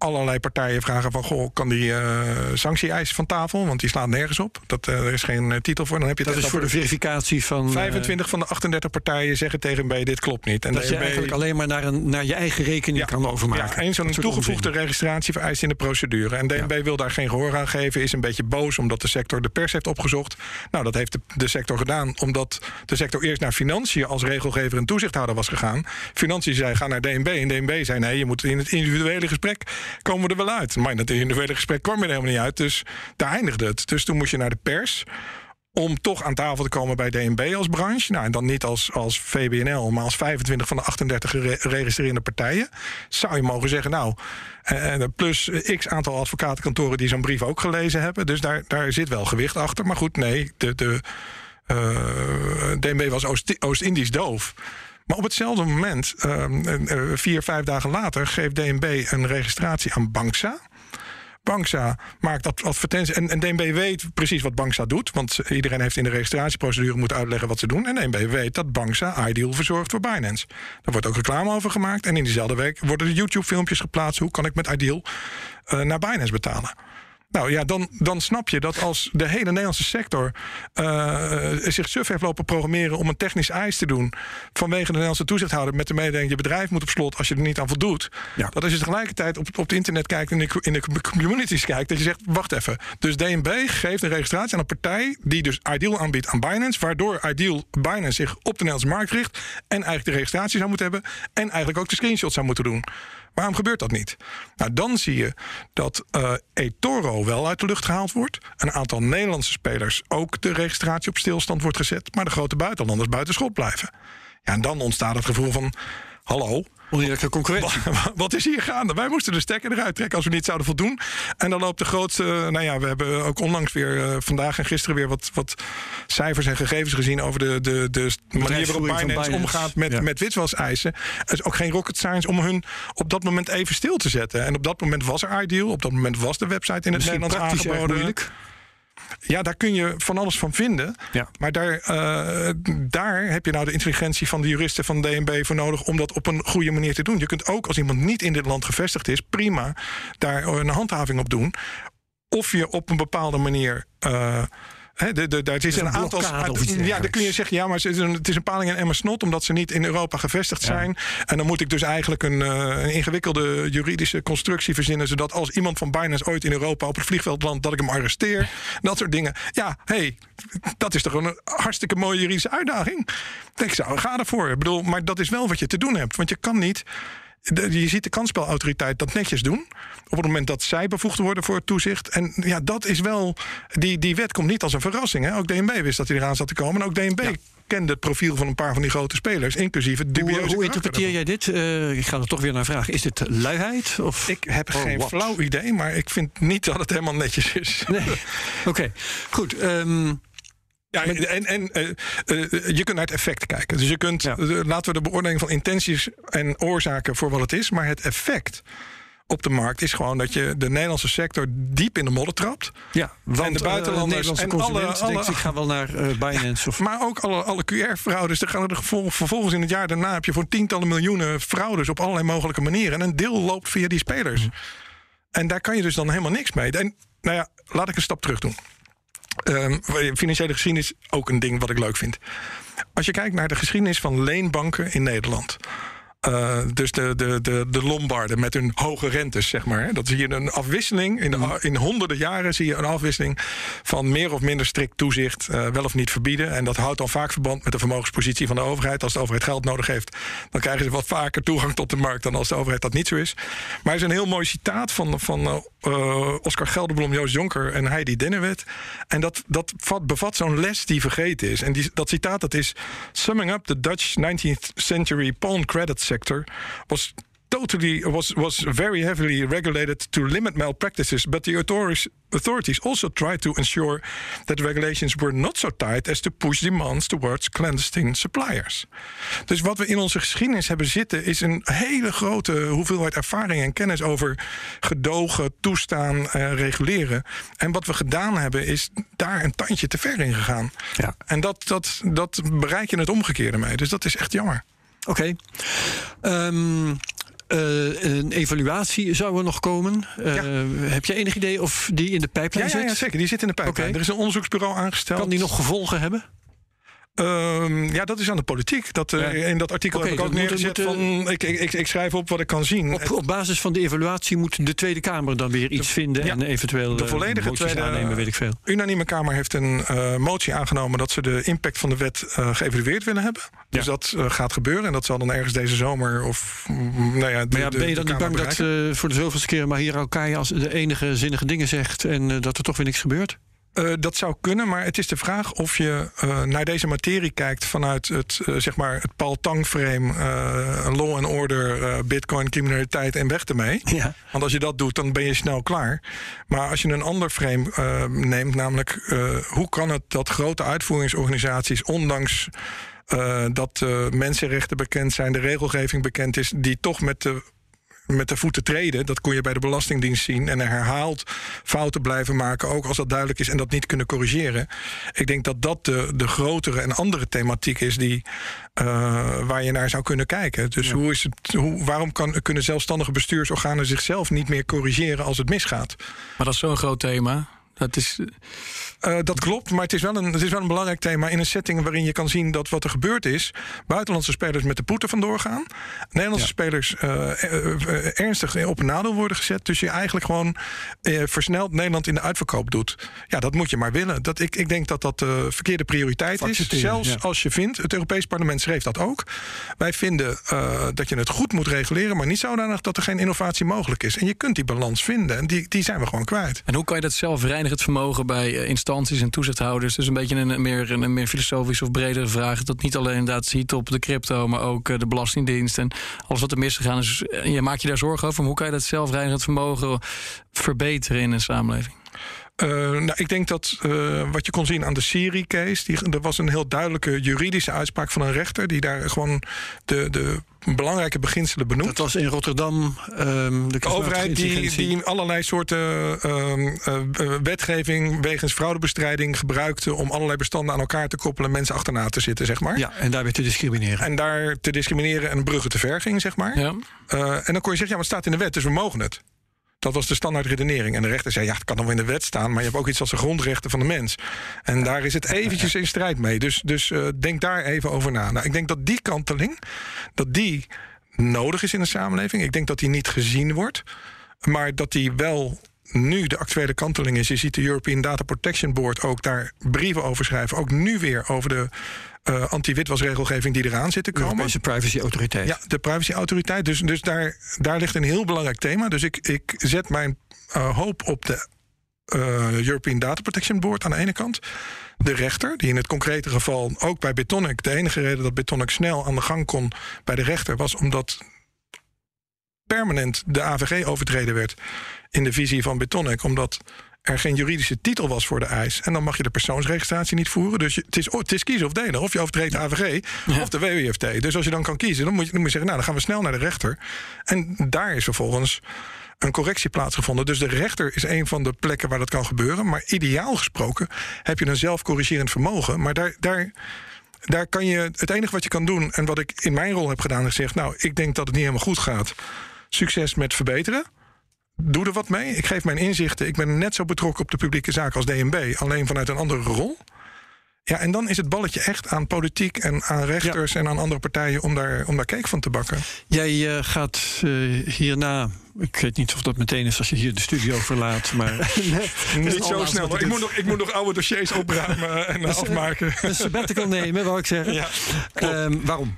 allerlei partijen vragen van... goh, kan die eh sanctie-eis van tafel? Want die slaat nergens op. Dat, eh, er is geen eh, titel voor. Dan heb je Dat is voor de verificatie van. eh, 25 van de 38 partijen zeggen tegen B, dit klopt niet. En dat je eigenlijk alleen maar naar, een, naar je eigen rekening kan overmaken. ja, en zo'n toegevoegde onzin. registratie vereist in de procedure. En DNB wil daar geen gehoor aan geven, is een beetje boos omdat de sector de pers heeft opgezocht. Nou, dat heeft de, de sector gedaan omdat de sector eerst naar financiën als regelgever en toezichthouder was gegaan. Financiën zei ga naar DNB en DNB zei nee, je moet in het individuele gesprek komen we er wel uit. Maar in het individuele gesprek kwam je er helemaal niet uit, dus daar eindigde het. Dus toen moest je naar de pers om toch aan tafel te komen bij DNB als branche. Nou, en dan niet als, als VBNL, maar als 25 van de 38 gere- registrerende partijen. Zou je mogen zeggen, nou, eh, plus x aantal advocatenkantoren die zo'n brief ook gelezen hebben. Dus daar, daar zit wel gewicht achter. Maar goed, nee, de, de, eh, DNB was Oost- Oost-Indisch doof. Maar op hetzelfde moment, ehm, eh, vier, vijf dagen later, geeft DNB een registratie aan Banksa Banksa maakt dat advertenties. En, DNB weet precies wat Banksa doet. Want iedereen heeft in de registratieprocedure moeten uitleggen wat ze doen. En DNB weet dat Banksa Ideal verzorgt voor Binance. Daar wordt ook reclame over gemaakt. En in diezelfde week worden er YouTube-filmpjes geplaatst. Hoe kan ik met Ideal uh, naar Binance betalen? Nou ja, dan, dan snap je dat als de hele Nederlandse sector uh, zich suf heeft lopen programmeren om een technisch eis te doen vanwege de Nederlandse toezichthouder met de mededeling je bedrijf moet op slot als je er niet aan voldoet. Ja. Dat als je tegelijkertijd op, op het internet kijkt en in de, in de communities kijkt, dat je zegt, wacht even. Dus DNB geeft een registratie aan een partij die dus Ideal aanbiedt aan Binance, waardoor Ideal Binance zich op de Nederlandse markt richt en eigenlijk de registratie zou moeten hebben en eigenlijk ook de screenshots zou moeten doen. Waarom gebeurt dat niet? Nou, dan zie je dat uh, eToro wel uit de lucht gehaald wordt. Een aantal Nederlandse spelers ook de registratie op stilstand wordt gezet. Maar de grote buitenlanders buiten schot blijven. Ja, en dan ontstaat het gevoel van: hallo, Oneerlijke concurrentie. Wat is hier gaande? Wij moesten de stekker eruit trekken als we niet zouden voldoen. En dan loopt de grootste. Nou ja, we hebben ook onlangs weer uh, vandaag en gisteren weer wat, wat cijfers en gegevens gezien over de, de, de manier waarop Binance, Binance, omgaat met, ja. met witwaseisen. Het is ook geen rocket science om hun op dat moment even stil te zetten. En op dat moment was er Ideal. Op dat moment was de website in het Misschien Nederlands aangeboden. Ja, daar kun je van alles van vinden. Ja. Maar daar, uh, daar heb je nou de intelligentie van de juristen van DNB voor nodig om dat op een goede manier te doen. Je kunt ook als iemand niet in dit land gevestigd is, prima daar een handhaving op doen. Of je op een bepaalde manier. Uh, He, de, de, het is een, een aantal. Ja, dan kun je zeggen, ja, maar het is een, het is een paling in Emma Snot, omdat ze niet in Europa gevestigd zijn. Ja. En dan moet ik dus eigenlijk een, uh, een, ingewikkelde juridische constructie verzinnen, zodat als iemand van Binance ooit in Europa op het vliegveld landt, dat ik hem arresteer. Dat soort dingen. Ja, hey, dat is toch een hartstikke mooie juridische uitdaging. Ik zou, ga ervoor. Ik bedoel, maar dat is wel wat je te doen hebt. Want je kan niet je ziet de kansspelautoriteit dat netjes doen. Op het moment dat zij bevoegd worden voor het toezicht. En ja, dat is wel. Die, die wet komt niet als een verrassing. Hè? Ook DNB wist dat hij eraan zat te komen. En ook DNB ja. kende het profiel van een paar van die grote spelers. Inclusief het dubieuze. Hoe, hoe interpreteer jij dit? Uh, ik ga er toch weer naar vragen. Is dit luiheid? Of? Ik heb oh, geen what? flauw idee. Maar ik vind niet dat het helemaal netjes is. Nee. Oké, okay. goed. Um, ja, en, en uh, uh, je kunt naar het effect kijken. Dus je kunt, ja. uh, laten we de beoordeling van intenties en oorzaken voor wat het is, maar het effect op de markt is gewoon dat je de Nederlandse sector diep in de modder trapt. Ja, want en de buitenlanders uh, en alle, alle denkt, ik ga wel naar uh, Binance. Of... Maar ook alle, alle QR-fraudes. Er gaan er vervolgens in het jaar daarna heb je voor tientallen miljoenen fraudes op allerlei mogelijke manieren. En een deel loopt via die spelers. Mm. En daar kan je dus dan helemaal niks mee. En nou ja, laat ik een stap terug doen. Um, financiële geschiedenis ook een ding wat ik leuk vind. Als je kijkt naar de geschiedenis van leenbanken in Nederland. Uh, dus de, de, de, de Lombarden met hun hoge rentes, zeg maar. Dat zie je een afwisseling. In, de, in honderden jaren zie je een afwisseling van meer of minder strikt toezicht, uh, wel of niet verbieden. En dat houdt dan vaak verband met de vermogenspositie van de overheid. Als de overheid geld nodig heeft, dan krijgen ze wat vaker toegang tot de markt dan als de overheid dat niet zo is. Maar er is een heel mooi citaat van, van uh, Oscar Gelderblom, Joost Jonker en Heidi Dennewet. En dat, dat vat, bevat zo'n les die vergeten is. En die, dat citaat dat is: Summing up the Dutch 19th century pawn credit sector was totally was was very heavily regulated to limit malpractices, but the authorities authorities also tried to ensure that regulations were not so tight as to push demands towards clandestine suppliers. Dus wat we in onze geschiedenis hebben zitten is een hele grote hoeveelheid ervaring en kennis over gedogen, toestaan, uh, reguleren. En wat we gedaan hebben is daar een tandje te ver in gegaan. Ja. En dat, dat, dat bereik je het omgekeerde mee. Dus dat is echt jammer. Oké. Okay. Um, uh, een evaluatie zou er nog komen. Uh, ja. Heb je enig idee of die in de pijplijn ja, zit? Ja, ja, zeker. Die zit in de pijplijn. Okay. Er is een onderzoeksbureau aangesteld. Kan die nog gevolgen hebben? Um, ja, dat is aan de politiek. Dat, uh, ja. In dat artikel okay, heb ik ook neergezet moet, van... Ik, ik, ik, schrijf op wat ik kan zien. Op, op, basis van de evaluatie moet de Tweede Kamer dan weer iets de, vinden... Ja, en eventueel de volledige tweede, aannemen, weet ik veel. unanieme Kamer heeft een uh, motie aangenomen... dat ze de impact van de wet uh, geëvalueerd willen hebben. Dus ja. dat gaat gebeuren. En dat zal dan ergens deze zomer of... Nou ja, de, maar ja, ben je dan niet bang bereiken? dat voor de zoveelste keer... Mahira Okai als de enige zinnige dingen zegt... en dat er toch weer niks gebeurt? Uh, dat zou kunnen, maar het is de vraag of je uh, naar deze materie kijkt vanuit het, uh, zeg maar het Paul Tang frame, law and order, bitcoin, criminaliteit en weg ermee. Ja. Want als je dat doet, dan ben je snel klaar. Maar als je een ander frame neemt, namelijk hoe kan het dat grote uitvoeringsorganisaties, ondanks dat mensenrechten bekend zijn, de regelgeving bekend is, die toch met de met de voeten treden. Dat kon je bij de Belastingdienst zien. En herhaald fouten blijven maken, ook als dat duidelijk is en dat niet kunnen corrigeren. Ik denk dat dat de, de grotere en andere thematiek is die, uh, waar je naar zou kunnen kijken. Dus hoe is het, hoe, waarom kan, kunnen zelfstandige bestuursorganen zichzelf niet meer corrigeren als het misgaat? Maar dat is zo'n groot thema. Dat, is... Uh, dat klopt, maar het is, wel een, het is wel een belangrijk thema in een setting waarin je kan zien dat wat er gebeurd is, buitenlandse spelers met de poeten vandoor gaan, Nederlandse ja. spelers uh, ernstig op een nadeel worden gezet. Dus je eigenlijk gewoon versneld Nederland in de uitverkoop doet. Ja, dat moet je maar willen. Dat, ik, ik denk dat dat de verkeerde prioriteit is. Zelfs ja. als je vindt, het Europees Parlement schreef dat ook. Wij vinden dat je het goed moet reguleren, maar niet zodanig dat er geen innovatie mogelijk is. En je kunt die balans vinden en die, die zijn we gewoon kwijt. En hoe kan je dat zelf reinigen? Het vermogen bij eh, instanties en toezichthouders. Dus een beetje een meer, een meer filosofische of bredere vraag. Dat niet alleen inderdaad ziet op de crypto, maar ook eh, de Belastingdienst en alles wat er misgegaan is. Eh, je maakt je daar zorgen over. hoe kan je dat zelfreinigend vermogen verbeteren in een samenleving? Uh, nou, ik denk dat uh, wat je kon zien aan de Siri-case... er was een heel duidelijke juridische uitspraak van een rechter... die daar gewoon de, de belangrijke beginselen benoemt. Dat was in Rotterdam. Um, de, de overheid die, die allerlei soorten um, uh, wetgeving... wegens fraudebestrijding gebruikte... om allerlei bestanden aan elkaar te koppelen... en mensen achterna te zitten, zeg maar. Ja, en daar weer te discrimineren. En daar te discrimineren en bruggen te ver ging, zeg maar. Ja. en dan kon je zeggen, ja, maar het staat in de wet, dus we mogen het. Dat was de standaard redenering. En de rechter zei, ja, het kan nog in de wet staan... maar je hebt ook iets als de grondrechten van de mens. En daar is het eventjes in strijd mee. Dus, dus uh, denk daar even over na. Nou, ik denk dat die kanteling, dat die nodig is in de samenleving. Ik denk dat die niet gezien wordt. Maar dat die wel nu de actuele kanteling is. Je ziet de European Data Protection Board ook daar brieven over schrijven. Ook nu weer over de uh, anti-witwasregelgeving die eraan zit te komen. De Europese privacyautoriteit. Ja, de privacyautoriteit. Dus, dus daar, daar ligt een heel belangrijk thema. Dus ik, ik zet mijn uh, hoop op de uh, European Data Protection Board aan de ene kant. De rechter, die in het concrete geval ook bij Betonic... de enige reden dat Betonic snel aan de gang kon bij de rechter... was omdat permanent de AVG overtreden werd in de visie van Betonic. Omdat er geen juridische titel was voor de eis. En dan mag je de persoonsregistratie niet voeren. Dus je, het, is, het is kiezen of delen. Of je overtreedt de AVG of de WWFT. Dus als je dan kan kiezen, dan moet je, dan moet je zeggen... nou, dan gaan we snel naar de rechter. En daar is vervolgens een correctie plaatsgevonden. Dus de rechter is een van de plekken waar dat kan gebeuren. Maar ideaal gesproken heb je een zelfcorrigerend vermogen. Maar daar... daar daar kan je, het enige wat je kan doen, en wat ik in mijn rol heb gedaan, is gezegd: Nou, ik denk dat het niet helemaal goed gaat. Succes met verbeteren doe er wat mee. Ik geef mijn inzichten. Ik ben net zo betrokken op de publieke zaak als DNB, alleen vanuit een andere rol. Ja, en dan is het balletje echt aan politiek en aan rechters en aan andere partijen om daar, om daar cake van te bakken. Jij uh, gaat uh, hierna, ik weet niet of dat meteen is als je hier de studio verlaat, maar. nee, niet zo snel. Ik moet, nog, ik moet nog oude dossiers opruimen en dus, afmaken. Een sabbatical nemen, wou ik zeggen. Ja, um, waarom?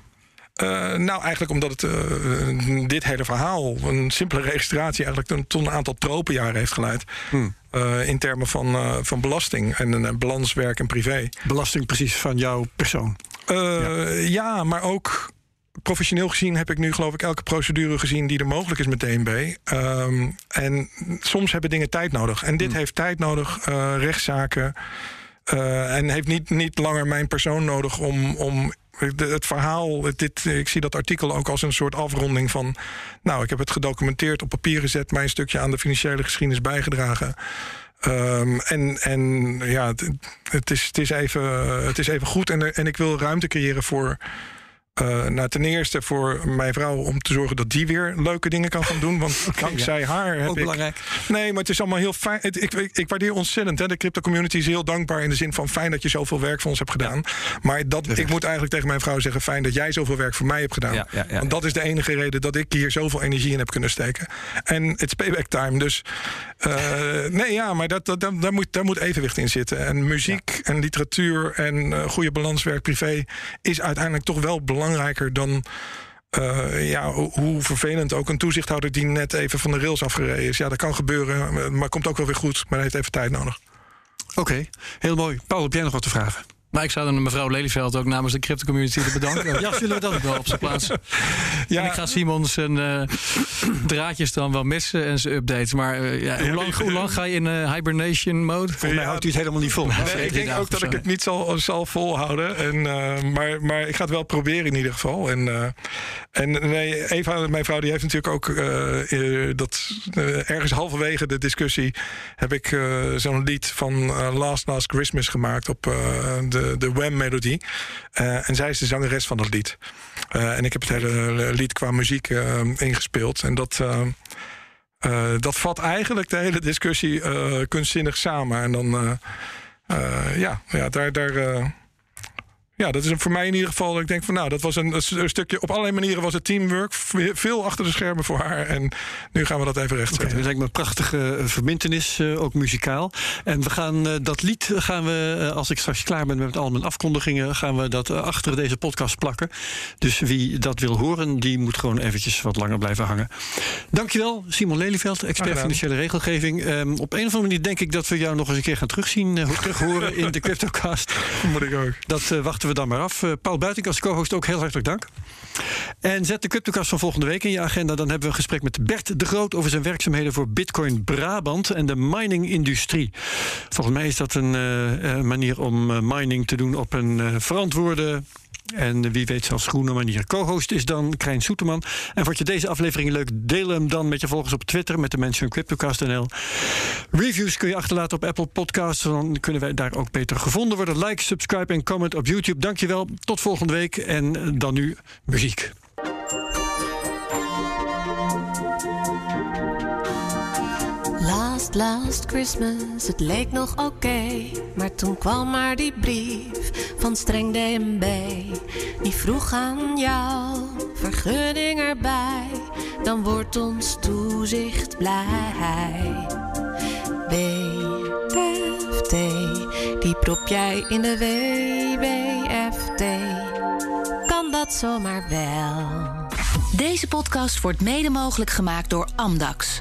Uh, nou, eigenlijk omdat het, uh, dit hele verhaal, een simpele registratie, eigenlijk tot een aantal tropenjaren heeft geleid. Hmm. Uh, in termen van, van belasting en balanswerk en privé. Belasting precies van jouw persoon? Ja. ja. maar ook professioneel gezien heb ik nu geloof ik elke procedure gezien die er mogelijk is met DNB. Um, ehm, en soms hebben dingen tijd nodig. En dit hmm. heeft tijd nodig, rechtszaken. en heeft niet, niet langer mijn persoon nodig om, om het verhaal, dit, ik zie dat artikel ook als een soort afronding van. Nou, ik heb het gedocumenteerd, op papier gezet, mijn stukje aan de financiële geschiedenis bijgedragen. Um, en, en ja, het, het, is, het, is even, het is even goed. En, en ik wil ruimte creëren voor uh, nou, ten eerste voor mijn vrouw om te zorgen dat die weer leuke dingen kan gaan doen. Want okay, dankzij ja. haar heb Ook ik. belangrijk. Nee, maar het is allemaal heel fijn. Ik, ik, ik, waardeer ontzettend. Hè. De crypto community is heel dankbaar in de zin van fijn dat je zoveel werk voor ons hebt gedaan. Ja. Maar dat, ik moet eigenlijk tegen mijn vrouw zeggen: fijn dat jij zoveel werk voor mij hebt gedaan. Ja, want dat is de enige reden dat ik hier zoveel energie in heb kunnen steken. En het is payback time. Dus uh, nee, ja, maar dat, dat, daar, moet, daar moet evenwicht in zitten. En muziek en literatuur en uh, goede balanswerk privé is uiteindelijk toch wel belangrijker dan. Uh, ja, hoe vervelend ook een toezichthouder die net even van de rails afgereden is. Ja, dat kan gebeuren, maar komt ook wel weer goed. Maar heeft even tijd nodig. Oké, heel mooi. Paul, heb jij nog wat te vragen? Maar ik zou dan mevrouw Lelyveld ook namens de crypto community te bedanken. ja, zullen we dat wel op zijn plaats. Ja. En ik ga Simon zijn uh, draadjes dan wel missen en zijn updates. Maar uh, ja, hoe, lang, hoe, lang, ga je in uh, hibernation mode? Volgens mij houdt u het helemaal niet vol. Nee, ik denk ook dat ik het niet zal, zal volhouden. En, maar, maar ik ga het wel proberen in ieder geval. En, en nee, Eva, mijn vrouw, die heeft natuurlijk ook dat ergens halverwege de discussie heb ik zo'n lied van Last Last Christmas gemaakt op de de, Wham-melodie. Uh, en zij is de zangeres van dat lied. Uh, en ik heb het hele lied qua muziek ingespeeld. En dat, dat vat eigenlijk de hele discussie kunstzinnig samen. En dan, ja, ja, daar. daar ja, dat is voor mij in ieder geval. Ik denk van nou, dat was een, een, stukje. Op allerlei manieren was het teamwork. Veel achter de schermen voor haar. En nu gaan we dat even rechtzetten. Okay, dat lijkt me een prachtige eh, verbindenis, uh, ook muzikaal. En we gaan uh, dat lied gaan we, uh, als ik straks klaar ben met al mijn afkondigingen, gaan we dat achter deze podcast plakken. Dus wie dat wil horen, die moet gewoon eventjes wat langer blijven hangen. Dankjewel, Simon Lelyveld, expert financiële regelgeving. Um, op een of andere manier denk ik dat we jou nog eens een keer gaan terugzien, terug horen in de CryptoCast. Moet ik ook. Dat we dan maar af. Uh, Paul Buiting als co-host ook heel hartelijk dank. En zet de CryptoCast van volgende week in je agenda. Dan hebben we een gesprek met Bert de Groot over zijn werkzaamheden voor Bitcoin Brabant en de mining-industrie. Volgens mij is dat een uh, manier om mining te doen op een verantwoorde en wie weet zelfs groene manier. Co-host is dan Krijn Soeterman. En vond je deze aflevering leuk? Deel hem dan met je volgers op Twitter met de mensen CryptoCast.nl. Reviews kun je achterlaten op Apple Podcasts. Dan kunnen wij daar ook beter gevonden worden. Like, subscribe en comment op YouTube. Dankjewel. Tot volgende week. En dan nu muziek. Last, Christmas, het leek nog oké. maar toen kwam maar die brief van streng DNB. Die vroeg aan jou, vergunning erbij. Dan wordt ons toezicht blij. WFT, die prop jij in de WWFT. Kan dat zomaar wel? Deze podcast wordt mede mogelijk gemaakt door Amdax.